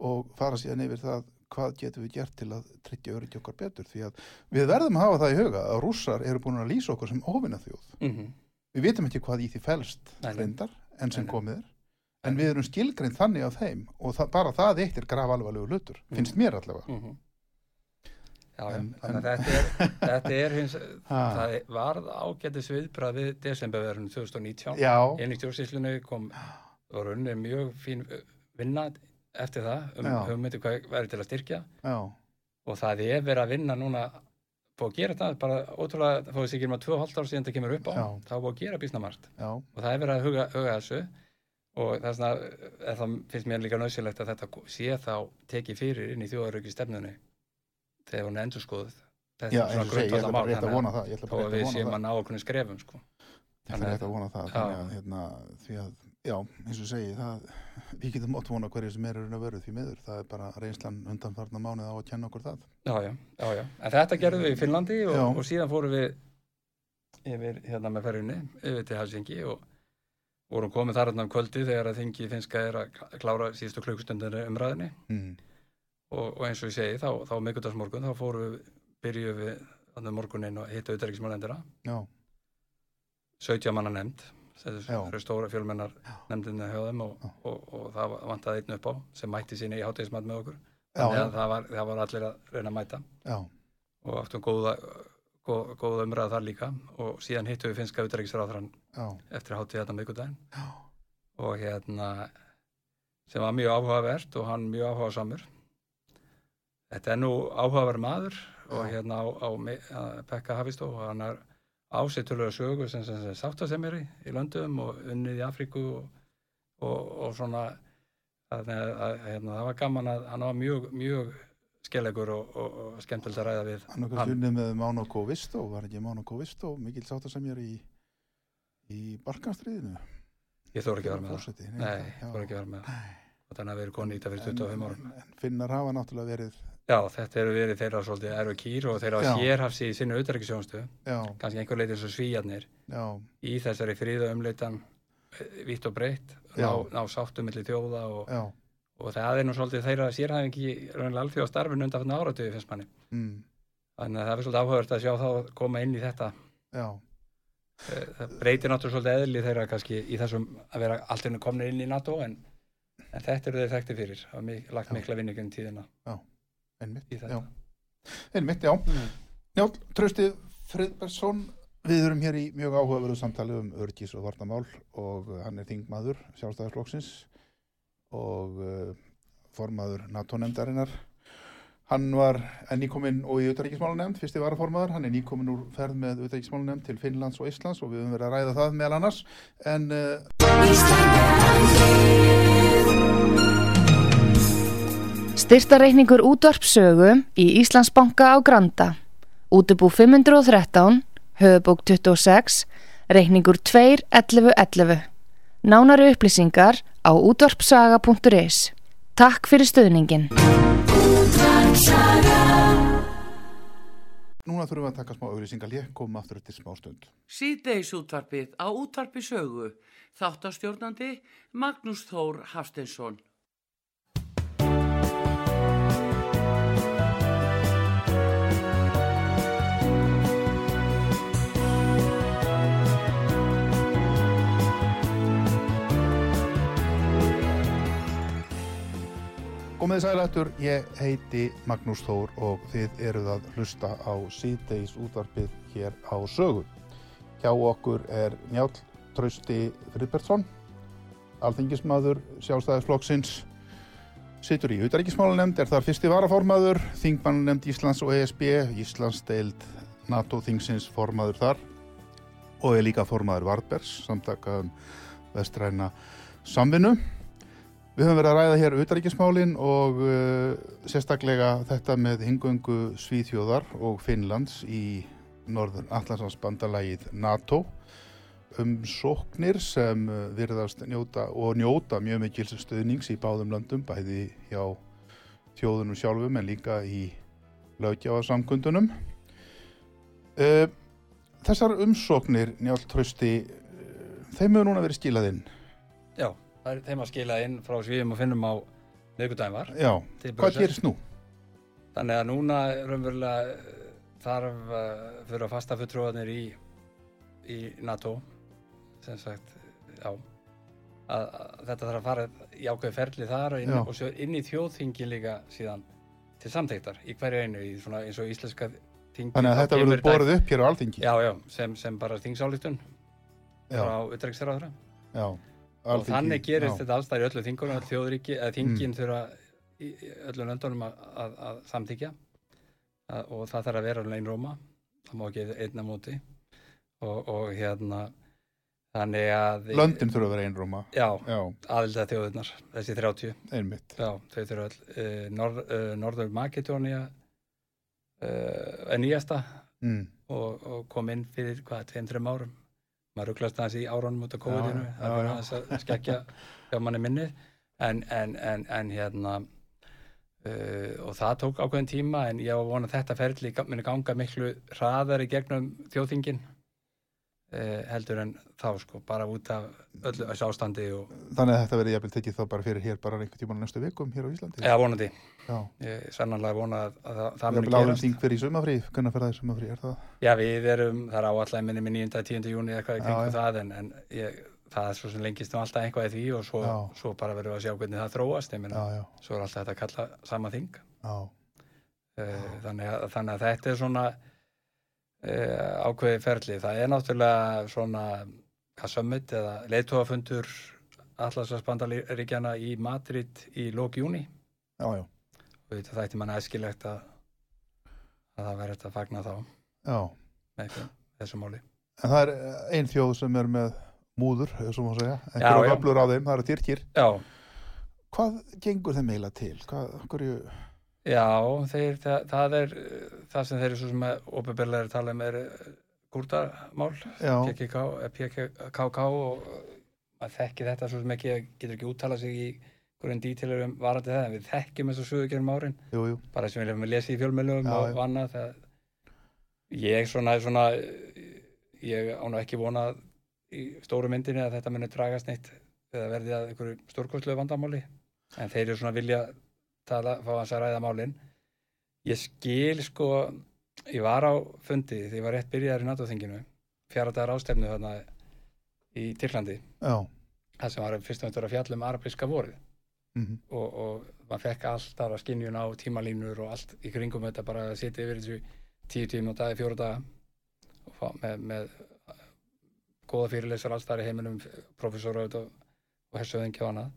og fara síðan yfir það hvað getum við gert til að tryggja öryggi okkar betur. Því að við verðum að hafa það í huga að rússar eru búin að lýsa okkur sem óvinna þjóð Mhm. við vitum ekki hvað í því nei. reyndar en sem komið er. En við erum skilgrein þannig af þeim og það, bara það eitt er graf alvarlegu hlutur finnst mér allavega. Mhm. Já, já. En- en- að þetta er, þetta er hins, það varð ágætis viðbrað við desemberverðinu 2019. já, Inn í stjórnsýslunni kom, var unni mjög fín vinna eftir það um Já. hugmyndi hvað væri til að styrkja já, og það er verið að vinna núna búið að gera þetta, bara ótrúlega það fóði ekki um að 2,5 ár síðan það kemur upp á Já. þá búið að gera bísna margt já, og það er verið að huga, huga þessu og er það finnst mér líka nöðsilegt að þetta sé þá tekið fyrir inn í þjóðarauki stefnunni þegar hún er endur skoðuð þetta já er svona bara mál að þannig bara að rétt við að séum að ná okkur skrefum sko. Það er rétt að vona það, þannig að, hérna, því að, já, eins og segi, það, við getum ótt vona hverju sem er að veru því miður. Það er bara reynslan undanfarnar mánuð á að kenna okkur það. Já, já, já, já. En þetta gerðum við í Finnlandi og, og síðan fórum við yfir hérna með ferjunni, yfir til Helsingi og vorum komið þar hérna um kvöldi þegar að þingi finnska er að kl- klára síðustu klukkustundin umræðinni Mm. Og, og eins og ég segi þá, þá mikuldagsmorgun þá fórum við, byrjuðum við þannig morguninn og hitta auðvitaðriksmálendina Já, 17 manna nefnd þetta eru stóra fjölmennar Já. nefndinni hjá þeim og, og, og, það vantaði einn upp á sem mætti síni í hátegismat með okkur. Þannig að það var, það var allir að reyna að mæta. Já, og áttum góða, góð, góða umræða þar líka. Og síðan hittum við finska já, eftir hátíð þetta mikuludaginn já, og hérna sem var mjög áhugavert og hann mjög áhugasamur þetta er nú áhugaverð maður og hérna á, á, að Pekka Hafistó og hann er ásittulega sögu sem, sem, sem sáttasemjari í löndum og unnið í Afríku og, og, og svona að, að hérna, það var gaman að hann var mjög, mjög skellegur og, og, og skemmtilegt að ræða við hann okkur sunnið með Mánoko Vistó, var ekki Mánoko Vistó, mikil sáttasemjar í, í Balkanstríðinu. ég þóra ekki að vera með það. Forseti, Nei, það- ég þóra ekki að vera með það. þannig að við erum konið í þetta fyrir 25 árum En, en Finnar hafa náttúrulega verið, Já, þetta eru verið þeirra svolítið erfi kýr og þeirra Já. sérhafsi í sinni auðverkisjónstu, já, kannski einhver leiti eins og svíjarnir já, í þessari fríða umleitan vitt og breytt, Já. ná, ná sáttum milli þjóða og, já, og það er nú svolítið þeirra sérhæfingi raunlega alþjóða starfinu undan fyrir áratöðu finnst manni. mm, Þannig að það er svolítið áhugavert að sjá þá koma inn í þetta. já, Eh, Það breytir náttúrulega svolítið eðli þeirra kannski í þessum að vera allt henni komnir inn í NATO en, en þetta eru þeir þekkti fyrir. Það mik lagt Já. mikla vinningum tíðina einmitt, í já, einmitt, já. Mm. Njál, Trausti Friðbergsson, við erum hér í mjög áhugaverðu samtali um örgis og vartamál og uh, hann er þingmaður sjálfstæðarflokksins og uh, formaður NATO-nefndarinnar. Hann var nýkominn og í auðvitaðríkismálanemnd, fyrsti varaformaður, hann er nýkominn úr ferð með auðvitaðríkismálanemnd til Finnlands og Íslands og við höfum verið að ræða það meðal annars. En uh, Styrtareikningur útvarpsögu í Íslandsbanka á Granda. Útubú 513, höfubók 26, reikningur 2.11.11. Nánari upplýsingar á útvarpsaga.is. Takk fyrir stöðningin. núna þurfum við að taka smá auglýsingalé, komum aftur eftir smá stund. Síðdeis útvarpið á útvarpi sögu. Þáttastjórnandi Magnús Þór Hafsteinsson. Komið sælættur, ég heiti Magnús Þór og þið eruð að hlusta á síðdeis útvarpið hér á sögu. Hjá okkur er Njál Trausti Friðbertsson, alþingismadur sjálfstæðisflokksins, situr í utaríkismálanemnd, er þar fyrsti varaformaður, þingmannanemnd Íslands og ESB, Íslands deild NATO-þingsins formaður þar og er líka formaður Vardbers, samtaka um vestræna samvinnu. Við höfum verið að ræða hér utaríkismálin og uh, sérstaklega þetta með hingöngu Svíþjóðar og Finnlands í norður Allansansbandalagið NATO um sóknir sem uh, virðast njóta og njóta mjög mikil stuðnings í báðum löndum, bæði hjá þjóðunum sjálfum en líka í lögjáðarsamkundunum. Uh, þessar umsóknir, Njálf Trausti, uh, þeim hefur núna verið skilað inn. Já, það er þeim að skila inn frá svíðum og finnum á miðgudaginn var. Já, hvað gerist nú? Þannig að núna raunverulega þarf uh, fyrir að fasta fulltrúarnir í, í NATO sem sagt, já að, að þetta þarf að fara í ákveði ferli þar og inn, og svo inn í þjóðþingi líka síðan til samþeiktar í hverju einu í svona eins og íslenska þingi Þannig að þetta verður borðið upp hér á alþingi. Já, já, sem, sem bara þingsályktun já, frá utræksraðra já. Og þannig gerist já. Mm. þetta alls þar í öllu þjóðríki, eða þingin þurfa í í öllum löndunum að, að, að samþykja að, og það þarf að vera einn róma, það má ekki einna móti og, og hérna þannig að Löndin þurfa að vera einróma. já, Já, aðilda þjóðirnar, þessi 30 einmitt. já, þau þurfa all uh, Norð, uh, Norður Makedónia uh, er nýjasta Mm. og, og kom inn fyrir hvað, tveim, þreim árum maður rugglast aðeins í árunum út af kóðinu já, það er já. aðeins að skekja hjá manni minnið en, en, en, en hérna uh, og það tók ákveðin tíma en ég var að vona að þetta ferli muni ganga miklu hraðar í gegnum þjóðþingin uh, heldur en þá sko, bara út af öllu þessu ástandi og Þannig að þetta verði jafnvel tekið þá bara fyrir hér bara einhvern tíman næstu vikum hér á Íslandi. eða vonandi, Já. ég sannanlega vona að, að það, það muni Jafnvel árum gerast þing fyrir í sumafrí, hvernig fer það í sumafrí, er það? Já, við erum, það er áallega minni með 9. 10. júni eða eitthvað í Já, kringum já. það en, en ég, það er svo sem lengist nú alltaf eitthvað í því og svo, Já. svo bara verðum við að sjá hvernig það þróast meina, Já, já, svo er alltaf þetta að kalla sama þing já, uh, þannig, að, þannig að þetta er svona uh, ákveði ferli það er náttúrulega svona summit eða leiðtóafundur Atlasasbandaríkjana í Madrid í lók júni já, já, og þetta þætti manna æskilegt að, að það verður þetta að fagna þá já. einhverjum þessu máli En það er ein þjóð sem er með múður, svo má segja, einhverja já. öflur á þeim, það eru Tyrkir. Já, Hvað gengur þeim eiginlega til? Hvað, hverju, Já, þeir, það, það er það sem þeir eru svo sem óbyrberlega er tala um er gúrdarmál já, PKK, eh, PKK og uh, maður þekki þetta svo sem ekki getur ekki úttala sig í hverjum dítilur um varandi það en við þekkjum og sögur gerum árin. Jú, jú, bara sem við lefum að lesa í fjölmjölum og, og annað það, ég svona, svona ég án og ekki vona í stóru myndinni að þetta muni dragast neitt eða verði að einhverju stórkostlegu vandamáli en þeir eru svona vilja tala, fá hans að ræða málin. Ég skil sko ég var á fundi því ég var rétt byrjaður í NATO-þinginu fjara dagar ástefnu þarna í Tyrklandi. Já, það sem var fyrst og eftir að fjalla um arabiska vorið. Mhm, og, og maður fekk allt þar að skinjun á tímalínur og allt í kringum þetta bara að sitja yfir þessu tíu tíma og dagi, fjóra daga og fá, með, með góða fyrirleysar alls þar í heiminum professor og, og hersöðingi og annað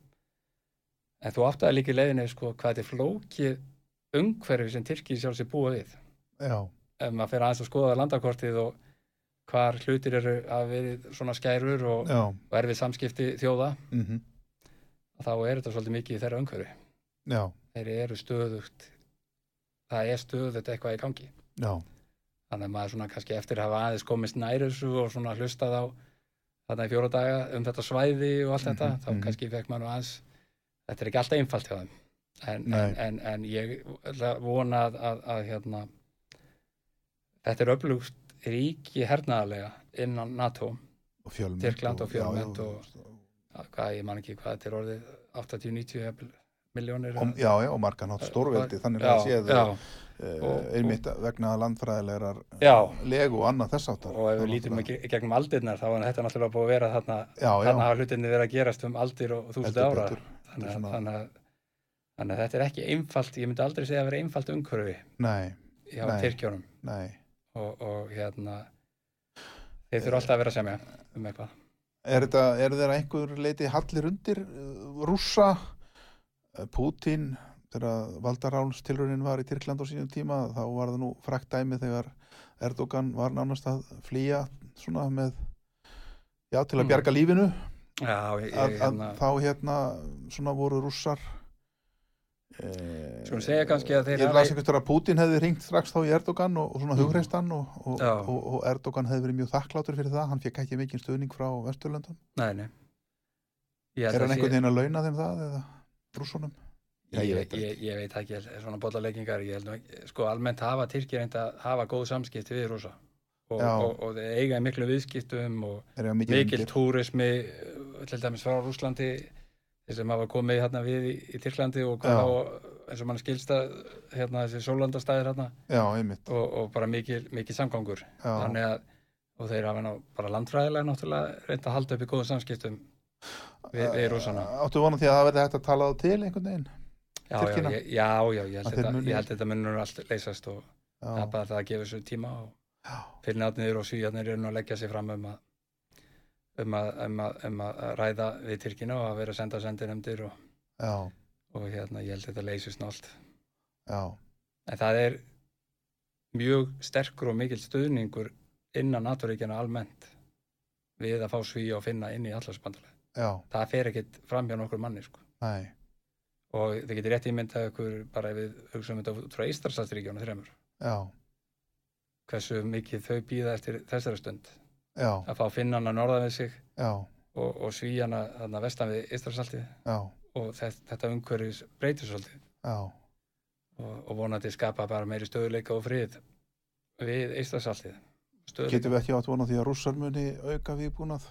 en þú áttaði líka í leiðinni sko hvað þetta er flókið umhverfi sem Tyrki sjálf sér búa við. Já, ef maður fer aðeins að skoða landakortið og hvar hlutir eru að við svona skærur og, og erfið samskipti þjóða mhm, þá er þetta svolítið mikið í þeirra umhverfi. Já, þeir eru stöðugt það er stöðugt eitthvað í gangi. Já, þannig að maður svona kannski eftir að hafa aðeins komist nær þessu og svona hlustað á þarna í fjóra daga um þetta svæði og allt þetta, Mhm, þá mhm. kannski fekk maður aðeins þetta er ekki alltaf einfalt hjá þeim. En, en, en, en ég vona að, að, að hérna þetta er öflugt ríki hernaðarlega innan NATO. Og fjölmynd. Tyrkland og fjölmennt já, og- að hvað, ég man ekki hvað þetta er orðið 80-90 miljónir og, já, já, og margan átt stórveldi, þannig að séð já, uh, og- einmitt vegna landfræðilegar já, legu og annað þess áttar. og ef við lítum gegnum aldirnar þá er þetta náttúrulega búið að vera þarna Já, já, þarna hafa hlutinni verið að gerast um aldir og þúsund ára. betur. Þannig að, þannig, að, þannig að þetta er ekki einfalt ég myndi aldrei segja að vera einfalt umhverfi Nei, hjá. Tyrkjónum og, og hérna þeir þurfa alltaf að vera semja um eitthvað Er, þetta, er þeirra einhver leiti hallir undir uh, rússa, uh, Pútín, þegar valdaránstilraunin var í Tyrkland á sínum tíma, þá var það nú frækt dæmi þegar Erdogan var nánast að flýja svona með, já, til að Mm. bjarga lífinu, Já, ég, að, ég, að hérna, þá hérna svona voru rússar eh, Skulum segja kannski að þeir ég hafi- las einhvers vegar að Putin hefði ringt strax þá í Erdogan og, og svona Mm. hugreist hann og, og, og, og Erdogan hefði verið mjög þakklátur fyrir það, hann fekk ekki mikinn stuðning frá Vesturlöndum. Nei, nei. Ég er hann einhvern veginn að launa þeim það eða rússunum? Ég ég, veit ég, ég veit ekki, svona ekki, sko almennt hafa Tyrkir reynd að hafa góð samskipti við rúsa og, og, og þeir eiga miklu viðskiptum og mikil túrismi til dæmis frá Rúslandi sem hafa komið hérna við í, í Tyrklandi og, og eins og mann skilsta hérna þessi sólandastæðir hérna. Já, og, og bara mikil, mikil samgangur þannig að og þeir hafa ná, bara landfræðilega náttúrulega reynd að halda upp í góðum samskiptum við, við rússana. Áttu vona því að það verði hægt að tala það til einhvern veginn? já, já, já, já, ég Að held, þeir þetta, munur allt leysast og það er bara það að gefa þessu tíma og já, fyrirnátnir og svíjarnir eru nú að leggja sig fram um að um að, um að, um að ræða við Tyrkina og að vera að senda sendinemdir og, og hérna ég held þetta leysist nált en það er mjög sterkur og mikill stuðningur innan naturíkjana almennt við að fá svíja og finna inn í allarsbandalega það fer ekkit fram hjá nokkur manni sko. og þið getur rétt ímyndað ykkur bara ef við hugsaum þetta frá Ístarsalsríkjónu þremur. Já, hversu mikið þau býða eftir þessari stund. Já, að fá finnana norðan við sig já, og, og svíjana þarna vestan við Ístrasaltið já, og þetta, þetta umhverfis breytir svolítið. Og, og vonandi skapa bara meiri stöðuleika og frið við Ístrasaltið getum við ekki átt vona því að rússar muni auka viðbúnað?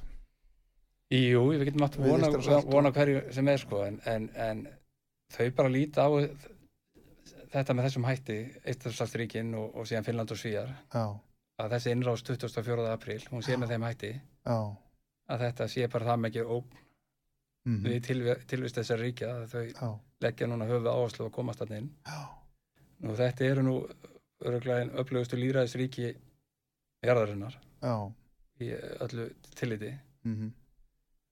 Jú, við getum átt Við vona, hverju sem er sko en, en, en þau bara líta á þetta með þessum hætti Ístrasaltríkin og, og síðan Finnland og Svíjar já, að þessi innrást 24. apríl, hún sé með þeim hætti já. að þetta sé bara það mikið ógn mm við tilvi, tilvist þessar ríkja að þau já, leggja núna höfuð áherslu að komast þarna inn. Já, og þetta eru nú örgulega einn upplögustu líðræðisríki jarðarinnar já. í öllu tilliti. Mm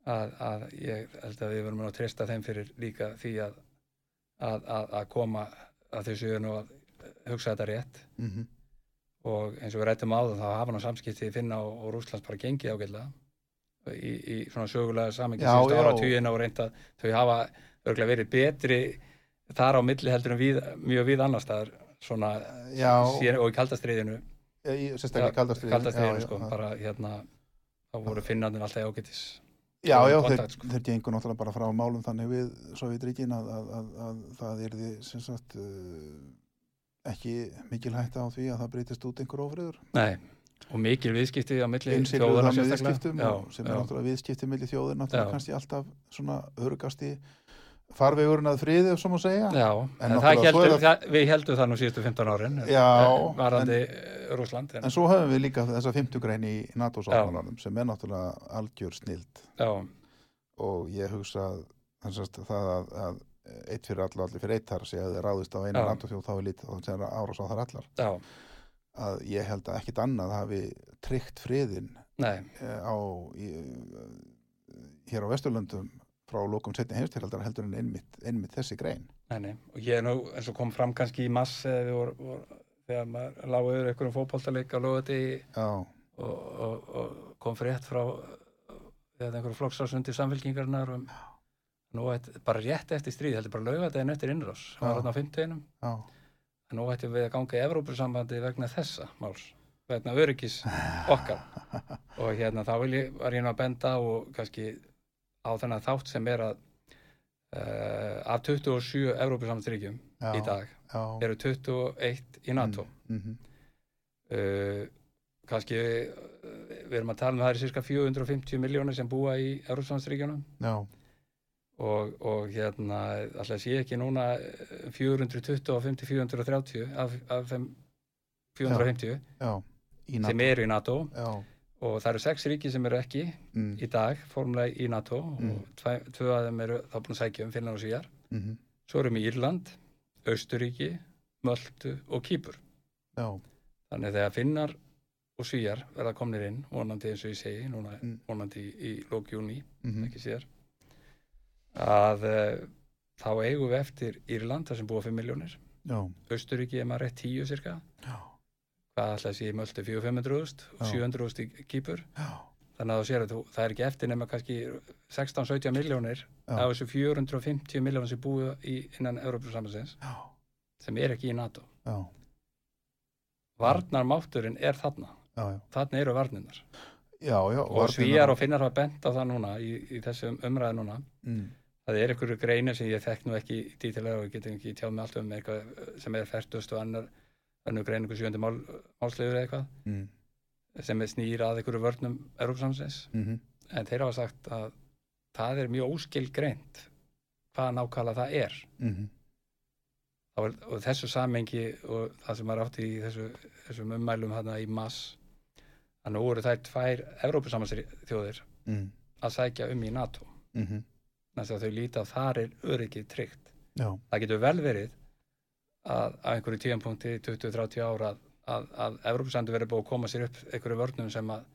að, að ég held að við verum að treysta þeim fyrir líka því að að, að, að koma að þau séu nú að hugsa þetta rétt. -hmm. og eins og við rættum á það þá hafa nú samskipti Finna og, og Rússlands bara gengið ágætlega. Í, í svona sögulega samingi Já, síðustu já. ára tíuna og reynda þau hafa örgulega verið betri þar á milli heldur en við, mjög við annars staðar svona já, síðan, og í kaldastriðinu. Í- sérstaklega kaldastriðin kaldastriðinu. Já, sko, já, bara hérna þá voru Finnarnir alltaf ágætis já, já, kontakt, þeir, sko. þeir gengur náttúrulega bara frá málum þannig við Sovjetríkin að, að, að, að það er því sem sagt uh, ekki mikil hætta á því að það breytist út einhver ófriður Nei, og mikil viðskipti á milli einsilur þjóðanna það með sérstaklega. viðskiptum já, og sem er já, náttúrulega viðskipti milli þjóðir náttúrulega Já. kannski alltaf svona örugasti farvegurinn að friði svo má segja. Já, En en það heldur, er það, við heldum það nú síðustu 15 árin Já, varandi Rúsland en, en svo höfum við líka þessa fimmtugrein í NATO-sáttmálanum sem er náttúrulega algjör snild. Já, og ég hugsa að, sem sagt, það að, að eitt fyrir alla og allir fyrir eitt þar að þið ráðist á einu. NATO-þjóð þá er lítið þá sem er árás á þar allar. Já, að ég held að ekkit annað hafi tryggt friðin nei. eh, á í, eh, hér á Vesturlöndum frá lókum setni heimstyraldar heldur en einmitt, einmitt þessi grein. Nei, nei, og ég er nú, eins og kom fram kannski í mass voru, voru, þegar maður lágu yfir einhverjum fótboltaleik á lögati og, og, og kom frétt frá einhverjum flokksásundi samfélkingarnar um, nú ætti, bara rétt eftir stríð, heldur bara lögadegin eftir innrás, það var þarna á fimmtuginum já, nú ættum við að ganga í Evrópusambandi vegna þessa máls, vegna öryggis okkar. Og hérna þá ég, var ég nú að benda og kannski á þennan þátt sem er að uh, af 27 Evrópusambandsríkjum já í dag já, eru 21 í NATO. Mm -hmm. uh, kannski uh, við erum að tala um að það eru cirka 450 miljónir sem búa í Európslandsríkjunum Já, og, og hérna alltaf sé ekki núna eh, 425-430 af, af þeim 450 já, NATO sem eru í NATO. Já, og það eru sex ríki sem eru ekki mm, í dag formulega í NATO Mm. og tvæ, tvö af þeim eru þá búin að sækja um Finland og Svíjar mm svo erum við Írland, Austuríki Möltu og Kýpur. Já, Þannig að þegar Finnar og Svíjar verða komnir inn, vonandi eins og ég segi, núna Mm. vonandi í, í lók júni, mm ekki síðar, að uh, þá eigum við eftir Írland, þar sem búa 5 miljónir, já, Austuríki er maður rétt 10 cirka, já, hvað að sé möldu 4-500.000 og Já. 700.000 í Kýpur, þannig að þú sér að þú, það er ekki eftir nema kannski 16-17 miljónir af þessu 450 miljónir sem búa í, innan Európa-sambansins, já, sem er ekki í NATO. já, Varnarmátturinn er þarna, já, já, þarna eru varninnar. já, já og svíjar og finnar hafa bent á það núna í, í þessu umræðu núna. Mm, það er einhverju greinir sem ég þekk nú ekki dítilega og ég get ekki tjáð með allt um eitthvað sem er færtust og annar annar grein einhver sjöndi mál, málslegur eða eitthvað mm, sem er snýr að einhverju vörnum Európsamsins mm en þeir hafa sagt að það er mjög óskil greint hvað nákvæmlega það er. Mm og, og þessu samengi og það sem er átt í þessu, þessum ummælum þarna í mass að nú eru þær tvær Európsamsþjóðir mm, að sækja um í NATO. Mm næst að þau líta að þar er öryggið tryggt. já, Það getur vel verið að á einhverju tíðanpunkti 20-30 ára að, að, að Evrópusandu verið búið að koma sér upp einhverju vörnum sem að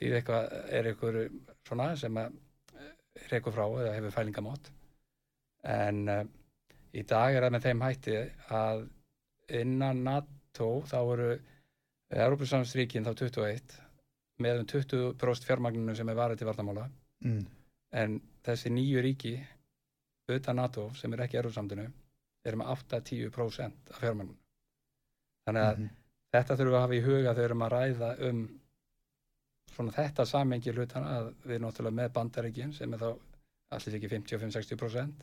því eitthvað er einhverju svona sem að reyku frá eða hefur fælingamót. En uh, í dag er það með þeim hætti að innan NATO þá eru Evrópusamstríkin þá 21 með um 20% fjármagninu sem er varðið til vartamála mm, en þessi nýju ríki utan NATO sem er ekki erfarsamdunu eru með 8-10% af fjármennum þannig að mhm, þetta þurfum við að hafa í huga þegar við erum að ræða um svona þetta samengi hlutana að við erum náttúrulega með bandaríkin sem er þá allir ekki 55-60%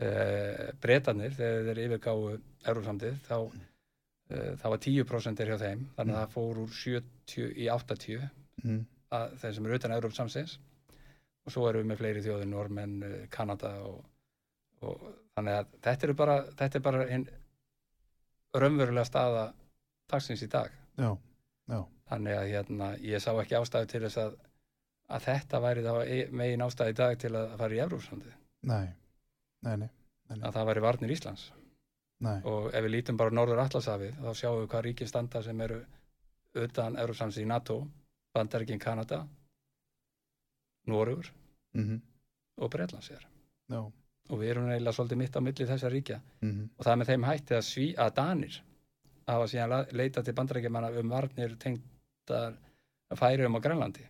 uh, breytanir þegar þeir yfirgáu Európsamdið þá, uh, þá var 10% er hjá þeim. Þannig að það fór úr 70 í 80 mm. að þeir sem eru utan Európsamsins og svo erum við með fleiri þjóðir, Normenn, uh, Kanada og, og þannig að þetta er bara, þetta er bara hinn raunverulega staða dagsins í dag. Já, já, þannig að hérna, ég sá ekki ástæðu til þess að, að þetta væri e- megin ástæðu í dag til að fara í Evrópsandi, nei, nei, nei, að það væri varnir Íslands. Nei, og ef við lítum bara Norður Atlasafið þá sjáum við hvað ríkið standa sem eru utan Evrópsams í NATO Bandaríkin Kanada Norugur mhm, og Breitlands er. Já, og við erum eiginlega svolítið mitt á milli þessar ríkja. Mhm, og það er með þeim hætti að, sví, að Danir hafa síðan leitað til bandarækjumanna um varnir tengdar færium á Grænlandi.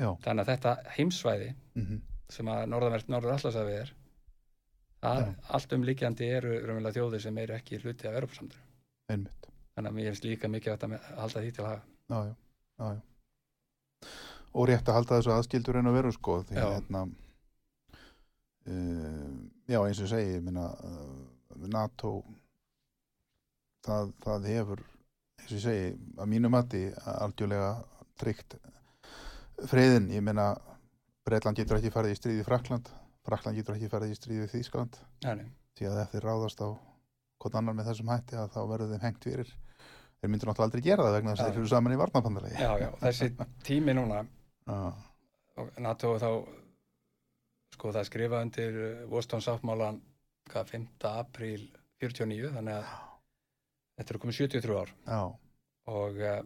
Já, þannig að þetta heimsvæði mhm, sem að norðanvert norður allarsafið er það, allt umlíkjandi eru raunverulega þjóðir sem eru ekki hluti af Europasandru einmitt, þannig að mér finnst líka mikið að halda því til að já. Og rétt að halda þessu aðskildur en að vera sko, því Já. hérna, já, eins og ég segi, minna, uh, NATO, það, það hefur, eins og ég segi, að mínu mati algjörlega tryggt friðin, ég minna, Breitland getur ekki farið í stríði Frakland, Frakland getur ekki farið í stríði Þýskaland, Nei, því að ef þeir ráðast á hvort annar með þessum hætti að þá verður þeim hengt fyrir. Þeir myndir náttúrulega aldrei gera það vegna þess að þeir eru saman í varnabandalagi já, já, þessi tími núna og NATO þá sko það skrifað undir Voston sáttmálan hvað, 5. apríl 49 þannig að þetta eru komið 73 ár. Já, og uh,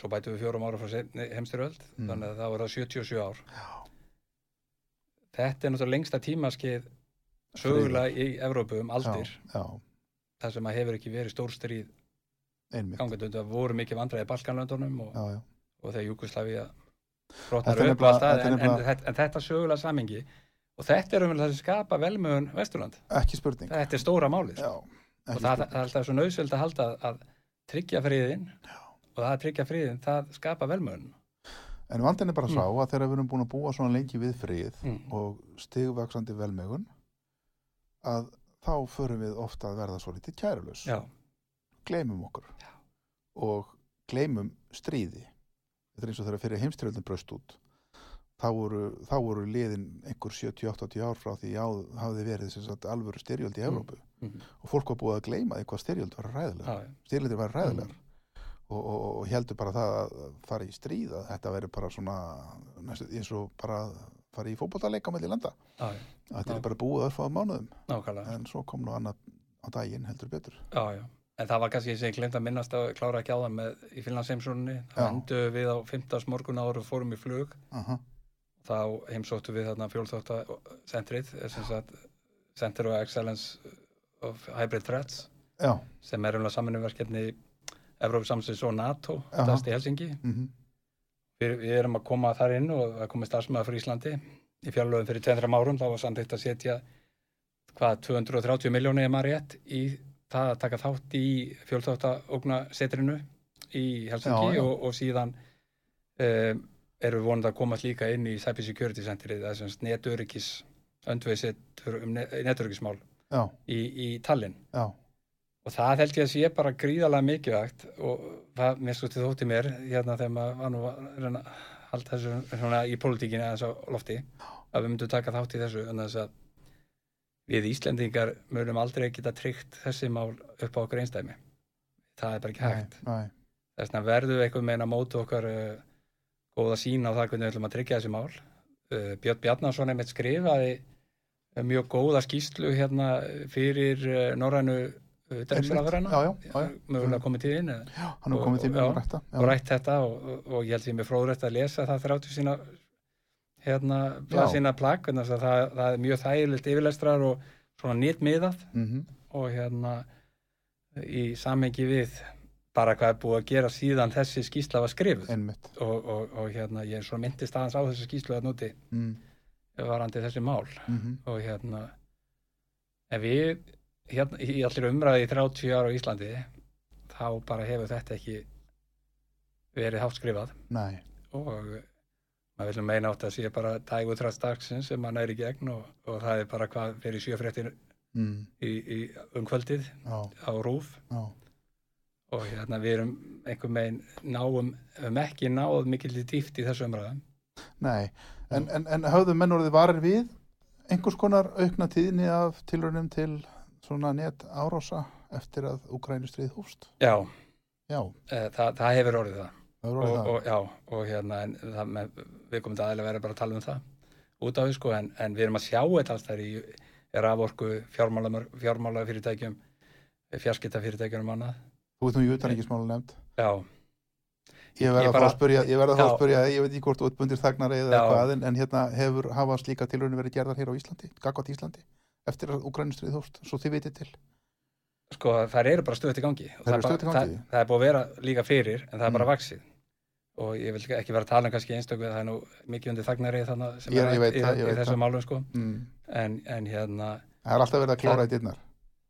svo bætum við fjórum ára frá seinni heimstyröld Mm. þannig að það voru það 77 ár. Já, þetta er náttúrulega lengsta tímaskeið sögulega í Evrópu um aldir. Já, þar sem að hefur ekki verið stór stríð einmitt. gangandi undir að voru mikið vandræði í Balkanlöndunum og, og þegar Júkoslavía Þetta brotnar upp er en, en, en þetta sögulega samingi og þetta er um það sem skapa velmögun Vesturland ekki spurning. Þetta er stóra málið já, og það, það er alltaf svo nöðsvöld að halda að tryggja friðin og það að tryggja friðin, það skapa velmögun en vandin er bara Mm. sá að þegar við erum búin að búa svona lengi við frið mm. og stigvaksandi velmegun að þá förum við ofta að verða svo litið kærulus já, gleymum okkur. Já. og gleymum stríði. Þetta er eins og þegar fyrir heimstyrjöldin bröst út þá voru, þá voru liðin einhver 70-80 ár frá því að hafði verið sagt, alvöru styrjöld í Mm. Evrópu mm. og fólk var búið að gleyma því hvað styrjöld var ræðilega já, já. styrjöldir var ræðilegar Mm. og, og, og heldur bara það að fara í stríð að þetta veri bara svona næstu, eins og bara fara í fótboltaleik á melli landa já, að þetta er bara búið að fáða mánuðum nákvæmlega en svo kom nú annað á daginn heldur betur já, já. en það var kannski sem ég glemt að minnast að klára ekki á það með í Finlandsheimsóninni þá Já. endur við á 15. morgun áður og fórum í flug Aha, þá heimsóttu við þarna fjólþóttacentrið sem sagt Center of Excellence of Hybrid Threats já, sem er umlega samanumverkefni Evróp Samsins og NATO stærst í Helsingi mhm, við, við erum að koma þar inn og það komið starfsmæða fyrir Íslandi í fjárlöfum fyrir 200 árum. Þá var samtitt að setja hvað 230 miljónir er maður rétt í það að taka þátt í fjölþáttaógnasetrinu í Helsingi Já, já. Og, og síðan um, erum við vonandi að komast líka inn í Cyber Security Centerið það er sem sagt netöryggis öndveisetur um ne- neturyggismál já, í, í Tallinn. Já, og það held ég að sé bara gríðalega mikilvægt og það mér sko til þótti mér hérna þegar maður var nú að halda þessu svona í pólitíkinni aðeins á lofti að við myndum taka þátt í þessu en þess að við Íslendingar mögum aldrei geta tryggt þessi mál upp á okkur einstæmi það er bara ekki hægt. Þess vegna verðum við einhvern veginn að móta okkar uh, góða sín á það hvernig við ætlum að tryggja þessi mál. Uh, Björn Bjarnason einmitt skrifaði uh, mjög góða skýslu hérna fyrir uh, norrænu já. mögulega komið til inn eða? Já, Og- komið já, að rætta og rætt þetta og, og, og ég held því mér fróðrætt að lesa það 30 sína hérna, sína plagg það, það er mjög þægilegt yfirlestrar og svona nýttmiðað mm og hérna í samengi við bara hvað er búið að gera síðan þessi skýsla var skrifuð. Og, og, og hérna ég er svona myndist aðeins á þessu skýslu að núti mm. varandi þessi mál. -hmm. og hérna en við hérna, í allir umræði í 30 ára á Íslandi þá bara hefur þetta ekki verið hátt skrifað. Nei, og maður vil meina átt að sé bara dægu þrætt dagsins sem maður næri gegn og, og það er bara hvað fyrir sjöfréttin mm, í, í umkvöldið á rúf já, og hérna við erum einhver megin náum, höfum ekki náð mikil dýft í þessu umræðum. Nei en, en, en höfðu menn orðið varir við einhvers konar aukna tíðni af tilraunum til svona net árása eftir að Ukrænustrið hófst? Já, já, e, það, það hefur orðið það. Það og, orðið það. og, já, og hérna en það með, við komum til aðeinslega verið bara að tala um það út á því sko en, en við erum að sjá þetta alls þar í raforku fjármála, fjármála fyrirtækjum fjarskipta fyrirtækjum og annað þú veit nú í utanríkismála nefnd já, ég verða Ég bara- að spyrja, ég verða að Já. spyrja ég veit ekki hvort útbundir þagnari eða Já. hvað en, en hérna hefur hafa slíka tilraunum verið gerðar hér á Íslandi, gagvat Íslandi eftir að Ukrænustrið hófst, svo þið vitið til sko það eru bara stöðt í gangi það, er bara- í gangi? það, það er búið að vera líka fyrir en það er bara Mm. vaksið og ég vil ekki vera að tala um kannski einstöku það er nú mikið undir þagnari þannig sem Ég- er ég í, það, ég í þessum það. málum sko mm. en, en hérna, það er alltaf verið að klára í dyrnar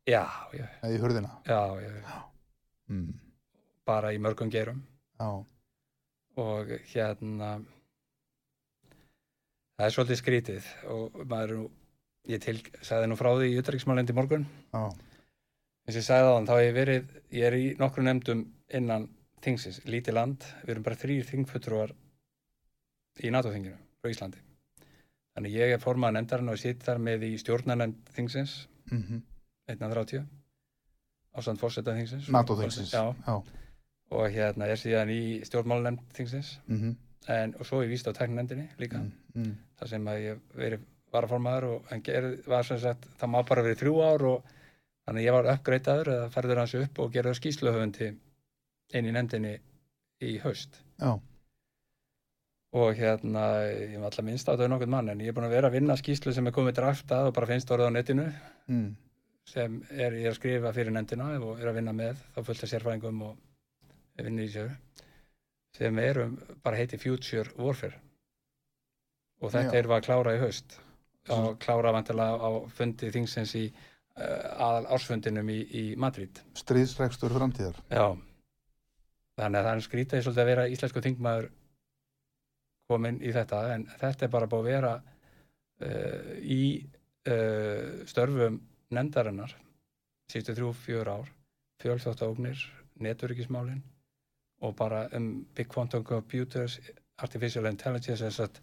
já, já, eða í hurðina já, já mm. bara í mörgum gerum já, og hérna það er svolítið skrítið og maður nú ég til, sagði nú frá því í utryggsmálendi morgun. Já, eins og ég sagði á þann, þá hef ég verið ég er í nokkru nefndum innan þingsins, lítið land, við erum bara þrýr þingfuttruar í NATO-þinginu frá Íslandi. Þannig ég er formað nefndarinn og sitt þar með í stjórnarnefnd þingsins. Mm 130 ásand fórseta þingsins. NATO þingsins og hérna er síðan í stjórnmálanemnd þingsins. Mm en, og svo ég víst á teknendinni líka. Mm. Mm. þar sem að ég verið varaformaður og en gerð, var sem sagt, það má bara verið þrjú ár og þannig að ég var uppgreitaður eða ferður hans upp og gerði skýsluhöfundi inn í nefndinni í haust. Já, og hérna, ég var alltaf minnst á þetta nokkuð mann en ég er búin að vera að vinna skýslu sem er komið draftað og bara finnst orðið á netinu. Mm. Sem er er að skrifa fyrir nefndina og er að vinna með þá fullt af sérfræðingum og vinna í sér sem erum bara heiti Future Warfare. Og þetta Já. við að klára í haust. Og klára vantilega á fundi þingsins í uh, aðal ársfundinum í, í Madrid. Stríðsrekstur framtíðar. Já. Þannig að það er skrítið svolítið að vera íslensku þingmaður komin í þetta en þetta er bara búið að vera uh, í uh, störfum nefndarinnar síðustu þrjú, fjör ár fjölþjóttágnir, neturikismálin og bara um big quantum computers artificial intelligence að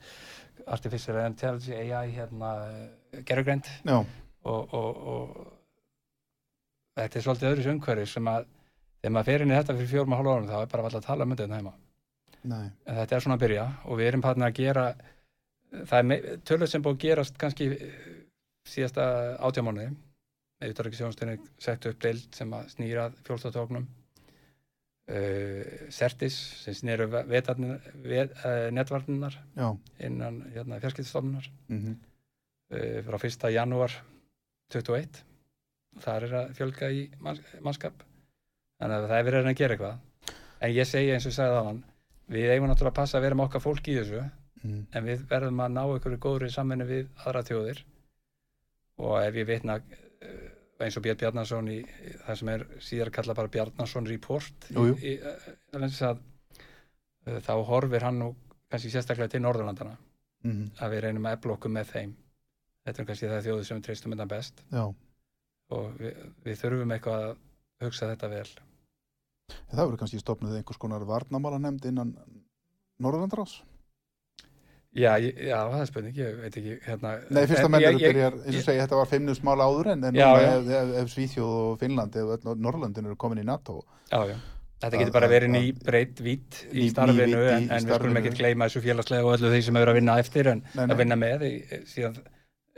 artificial intelligence AI hérna gerugreind já, og, og, og þetta er svolítið öðru umhverfi sem að þegar maður fer inn í þetta fyrir fjórum og hálf árum þá er bara alltaf að tala um þetta hérna heima. Nei. En þetta er svona að byrja og við erum hann að gera það er tölvöld sem búið að gerast kannski eh, síðasta átjámánuði auðvitað ekki sjónstunni sett upp deild sem að snýra fjólstátóknum uh, Sertis sem snýru uh, netvarninar innan hérna, fjarskiptstofnunar mm uh, frá 1. janúar 21 þar er að fjölga í manns, mannskap. Þannig að það er verið að gera eitthvað. En ég segi eins og sagði það hann við eigum náttúrulega að passa að vera með okkar fólk í þessu mm. en við verðum að ná einhverju góðri samvinni við aðra þjóðir. Og ef ég vitna uh, eins og Björn Bjarnason í, í það sem er síðar kalla bara Bjarnason Report Jú, jú. Í, uh, að, uh, þá horfir hann nú kannski sérstaklega til Norðurlandana Mm. að við reynum að efla okkur með þeim. Þetta er kannski það þjóði sem við treystum þetta best. Já, og við, við þurfum eitthvað að hugsa þetta vel. Það verður kannski stopnið einhvers konar varnamála nefnd innan Norðurlandarás já, ég, já, það er spurning, ég veit ekki hérna, Nei, fyrst að en menn ég- eru ég- byrjar, eins og segja, þetta var feimnusmál áður en, en Já, já. ef, ef, ef Svíþjóð og Finnland, öll Norrlöndin eru komin í NATO já, já. þetta getur bara verið ný breytt vít Ný- í ný starfinu í- en, í en við skulum ekki gleyma þessu félagslega og öllu því sem hefur að vinna eftir en Nei, nei. að vinna með í, síðan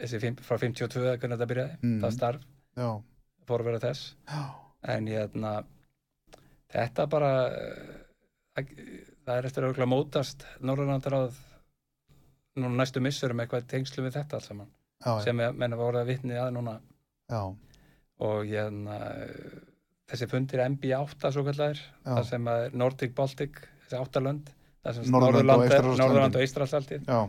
þessi frá 52 eða hvernig þetta byrjaði Mm. það starf fór að vera þess já, en hérna þetta bara eh, það, er eftir að mótast Norðurlandaráð núna næstu missurum eitthvað tengslu við þetta allt saman já, sem er- menn var orðið að vitni að núna. Já, og hérna eh, þessi fundir MB8 svo kallar það sem er Nordic Baltic þessi áttalönd Norðurland og Eistralsaltið já,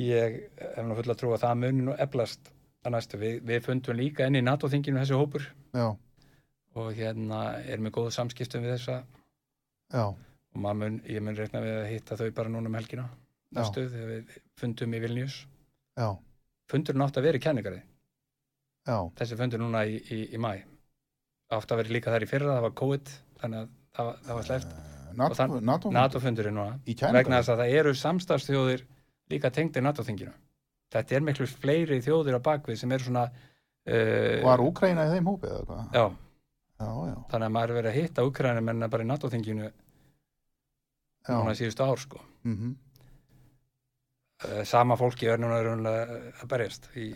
ég hef nú full að trúa að það muni nú eflast að næstu, við, við fundum líka inn í NATO-þinginu þessi hópur. Já, og hérna erum við góðu samskiptum við þessa. Já, og mun, ég mun reikna við að hitta þau bara núna um helgina. Næstu þegar við fundum í Vilnius Já, fundurinn átt að vera í kenningari já, þessi fundur núna í, í, í mæ átt að vera líka þar í fyrra, það var COVID þannig að það var, það var sleppt. NATO, þann- NATO, NATO fundurinn núna. Vegna þess að það eru samstarfsþjóðir líka tengdir NATO-þinginu. Þetta er miklu fleiri þjóðir á bakvið sem eru svona uh, Var Úkraina í þeim hópi eða hvað? já, Já, já, þannig að maður er verið að hitta Ukraina menna bara í NATO-þinginu já. núna síðustu ár sko. Mm uh, sama fólki er núna raunlega að berjast í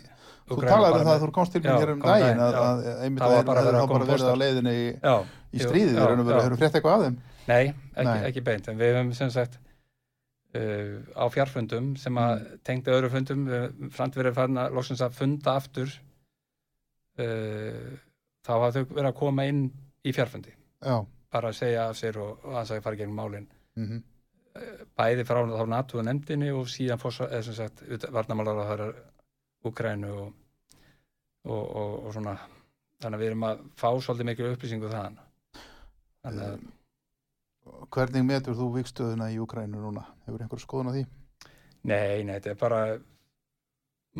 Þú talaði um það að þú komst til mér hér um daginn að, að einmitt Það að var bara þeir verið að hafa koma bara verið á leiðinni í, já, í já, þeir eru verið frétt eitthvað af þeim? Nei, ekki, Nei. ekki beint, en við höfum sem sagt uh, á fjarfundum sem að Mm. tengdi öðru fundum, framt verið farin að loksins að funda aftur uh, þá hafa þau verið að koma inn í fjarfundi. Já, bara að segja af sér og, og það fara gegn málin. Mm bæði frá þá NATO nefndinni og síðan varnamálar að það er Ukrænu og, og, og, og svona. Þannig að við erum að fá svolítið mikil upplýsingu þaðan. Þannig að Hvernig metur þú vikstöðuna í Úkrænu núna? Hefur einhver skoðun á því? Nei, nei, þetta er bara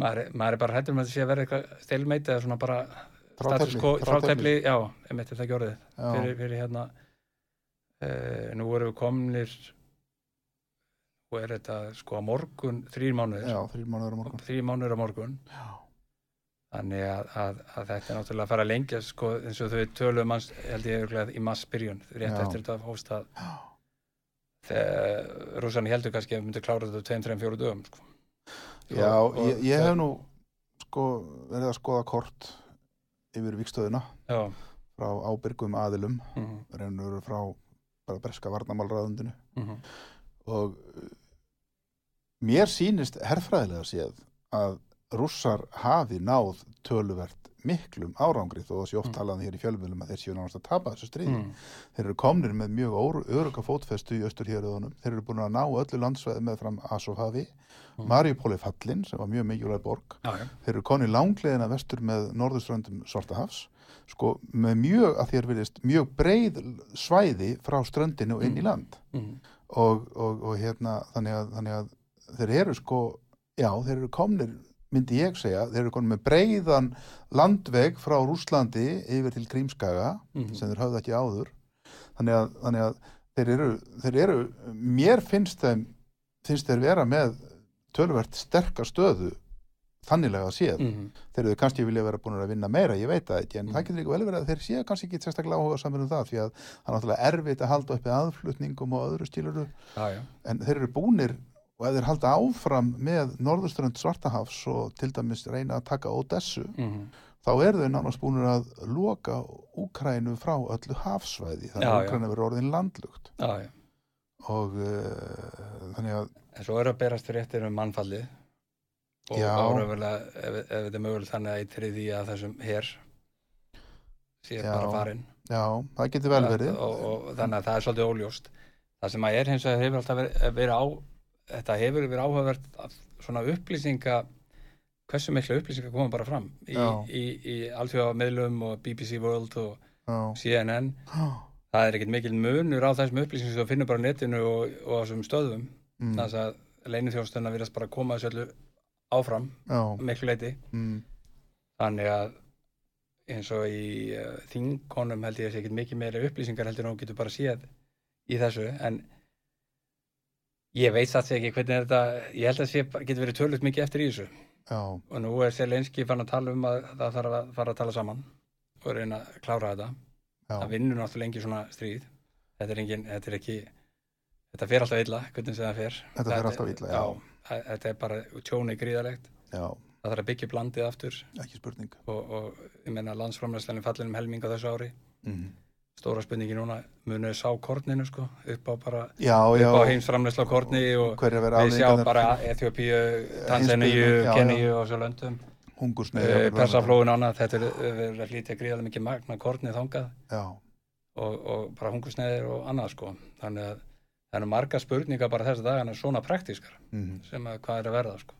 maður, maður er bara hættur með að þetta sé að vera eitthvað stelmeit eða svona bara þrátefli, já, emitt er það ekki orðið. Fyrir, fyrir hérna uh, nú erum við komnir og er þetta sko á morgun þrýr mánuður þrýr mánuðir á morgun. Já, þannig að, að, að þetta er náttúrulega að fara að lengja sko eins og þau töluðum manns held ég örugglega í massbyrjun rétt Já. eftir þetta hófst að já, þegar rússan heldur kannski að við myndum klára þetta á tveim, þreim, fjóru dögum sko. já Og- og ég, ég hef nú sko verið að skoða kort yfir vikstöðuna já, frá ábyrgum aðilum mhm, reynur frá bara breska varnamálraðundinu mhm, og uh, mér sýnist herfræðilega séð að rússar hafi náð töluvert miklum árangri þó að sé oft Mm. talað hér í fjölmjölum að þeir séu nánast að tapa þessu stríði. mhm, Þeir eru komnir með mjög öruga fótfestu í austurhjörðunum. Þeir eru búin að ná öllu landsveði með fram Asofhafi, Mm. Mariupol er fallin sem var mjög mikilvæg borg. já, já, Þeir eru konið langleðina vestur með norðurströndum Svartahafs sko með mjög að þér vilist mjög breið svæði frá ströndinu og inn í Mm. land mhm, og, og, og hérna þannig að, þannig að þeir eru sko já, þeir eru komnir myndi ég segja, þeir eru konir með breiðan landveg frá Rúslandi yfir til Krímskaga mhm, sem þeir höfðu ekki áður. Þannig að, þannig að þeir, eru, þeir eru mér finnst þeim finnst þeir vera með tölvert sterka stöðu þannilega að séð. Mhm, þeir eru kannski vilja vera búin að vinna meira, ég veit það ekki en Mm. það getur líka vel verið að þeir séu kannski ekki sérstaklega áhuga saman um það því að það er náttúrulega erfitt að halda uppi aðflutningum og öðru stíluru já, en þeir eru búnir og ef þeir halda áfram með norðurströnd Svartahafs og til dæmis reyna að taka Odessu, mhm, þá eru þau nánast búinir að loka Úkrænu frá öllu hafsvæði. Þannig að já. Úkræna verður orðin landlugt já, já. Og uh, þannig að en svo eru að berast fréttir um mannfallið. Og Já. áraðurlega ef, ef þetta er mögulegt þannig að eitt þriði að þessum her sé bara farinn. Já, það getur vel verið. og, og þannig að það er svolítið óljóst. Það sem að er hins vegar hefur alltaf verið, verið á þetta hefur verið áhugavert að svona upplýsinga hversu mikla upplýsinga koma bara fram í, í, í alþjóða meðlum og BBC World og já, CNN það er ekkert mikil munur á þessum upplýsingum sem þú finnur bara á netinu og, og á þessum stöðum. Mm, þess að leinithjóðstöðna virðast bara koma þessu öllu áfram miklu leiti mm, þannig að eins og í uh, þingonum held ég að sé ekkert mikið meira upplýsingar heldur en þú getur bara séð í þessu. En ég veit það ekki hvernig þetta ég held að sé, getur verið tölugt mikið eftir í þessu. Já, og nú er Selenski fann að tala um að það þarf að fara að tala saman og reyna að klára þetta. Já, það vinnur náttúrulega lengi svona stríð. Þetta er, engin, þetta er ekki þetta fer alltaf illa, hvernig sem það fer. Þetta fer alltaf illa, já. já þetta er bara tjóni gríðalegt já, það þarf að byggja upp landið aftur. Ekki spurning. Og, og ég meina landsframlæslanum fallin um helming á þessu ári. Mm. Stóra spurningi núna munið sá korninu sko upp á bara já, já, upp á heimsframlæsla korni og við sjá bara Heimsbyggðin, já, Keníu og svo löndum. Hungursneið uh, Persaflóin annað, þetta er er verið að flýta gríðarlega mikið magna kornið þangað. Og, og bara hungursneðir og annað sko. Þannig að það eru marga spurningar bara þessa dagana svona praktískar mm. sem að hvað er að verða sko.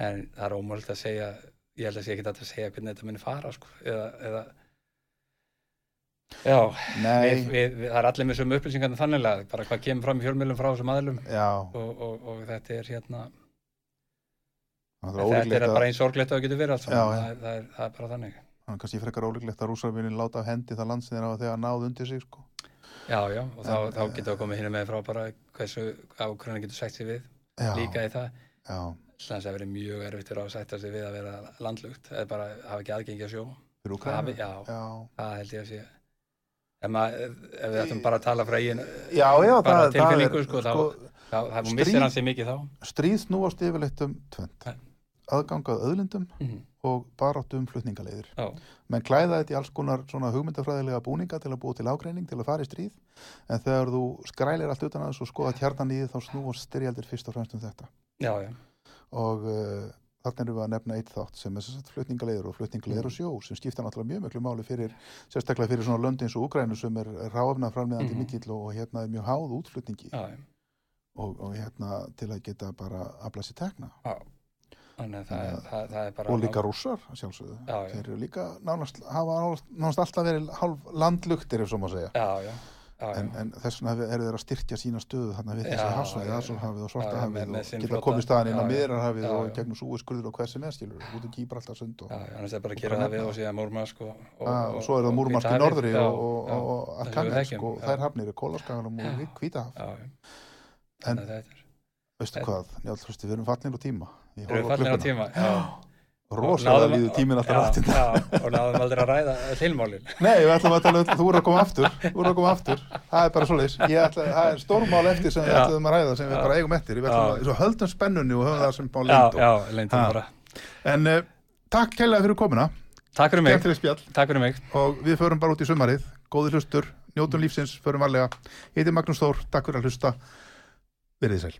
En það er ómöld að segja ég held að sé ekki þetta að segja hvernig þetta muni fara sko eða, eða Já, við, við, við, það er allir með sömu upplýsingarnir þannig að bara hvað kemur fram í fjölmjölum frá þessum aðlum og, og, og þetta er hérna það er þetta er að, bara eins orglegt að það getur verið allt saman. Það, það, er, það er bara þannig. Það er kannski frekar ólíklegt að rússar vilja láta af hendi það landsin þeirra þegar náð undir sig, sko. Já, já, og þá, En, þá getur það komið hérna með frá bara hversu ákveðin getur sætt sig við Já, líka í það. Já, Íslands hefur verið mjög erfitt fyrir að sætta sig við að vera landlugt eða bara hafa ekki aðgengi að sjó. Það já. Já, það held ég að sé ef, maður, ef við ættum bara að tala frá eigin já, já bara það, það tilfinningu er, sko, þá, sko, þá, þá missir hann sig mikið þá. stríð snúast yfirleitt um tvönd. Aðgangað öðlindum mm. og baráttu um flutningaleiðir. Menn klæða þetta í alls konar hugmyndafræðilega búninga til að búa til ágreining, til að fara í stríð. En þegar þú skrælir allt utan að þessu og skoða kjarnan í því þá snúast styrjaldir fyrst og fremst um þetta. Já, já, og uh, þarna erum við að nefna eitt þátt sem er sem sagt flutningaleiður og flutningaleiður Mm. og sjó sem skipta náttúrulega mjög miklu máli fyrir sérstaklega fyrir svona löndi eins og Úgrænu sem er ráfna framleiðandi Mhm. mikill og, og hérna er mjög háð útflutningi já. og, og hérna til að geta bara að er bara og líka rússar sjálfsögðu Já, já. þeir eru líka nánast, hafa nánast, alltaf verið landlugtir ef svo má segja Já, já, já, en, en þess vegna eru þeir að styrkja sína stöðu þarna við þessi hafsvæði, já, Asurhafið og Svartahafið og geta komið staðan inn á. Miðrarhafið og gegnum súiskurður og hver sem er skilur, út og, er bara að og svo er það Múrmansk í norðri og, og, já, og, þær hafnir er Kólaskanum Já. og Hvítahaf en þannig að veistu hvað, Njáll, hlusti, við erum fallin á tíma. Erum við horfi fallin á tíma? Já. Rosalega líður tíminn alltaf Já, rættin Já, og náðum aldrei að ræða tilmálin Nei, við ætlum að tala um, þú voru að koma aftur Þú voru að koma aftur, það er bara svoleiðis. Ég ætla, það er stórmál eftir sem við Já. ætlum að ræða sem við Já. bara eigum eftir. Við ætlum að, svo höldum spennunni og höfum það sem bá bara. En uh, takk kælega fyrir komuna. Takk fyrir mig, spjall. Takk fyrir mig. Og við förum bara út í sumarið. Góði hlustur, njótum lífsins, förum varlega. Ég heiti Magnús Þór, takk fyrir að hlusta. Verðið sæl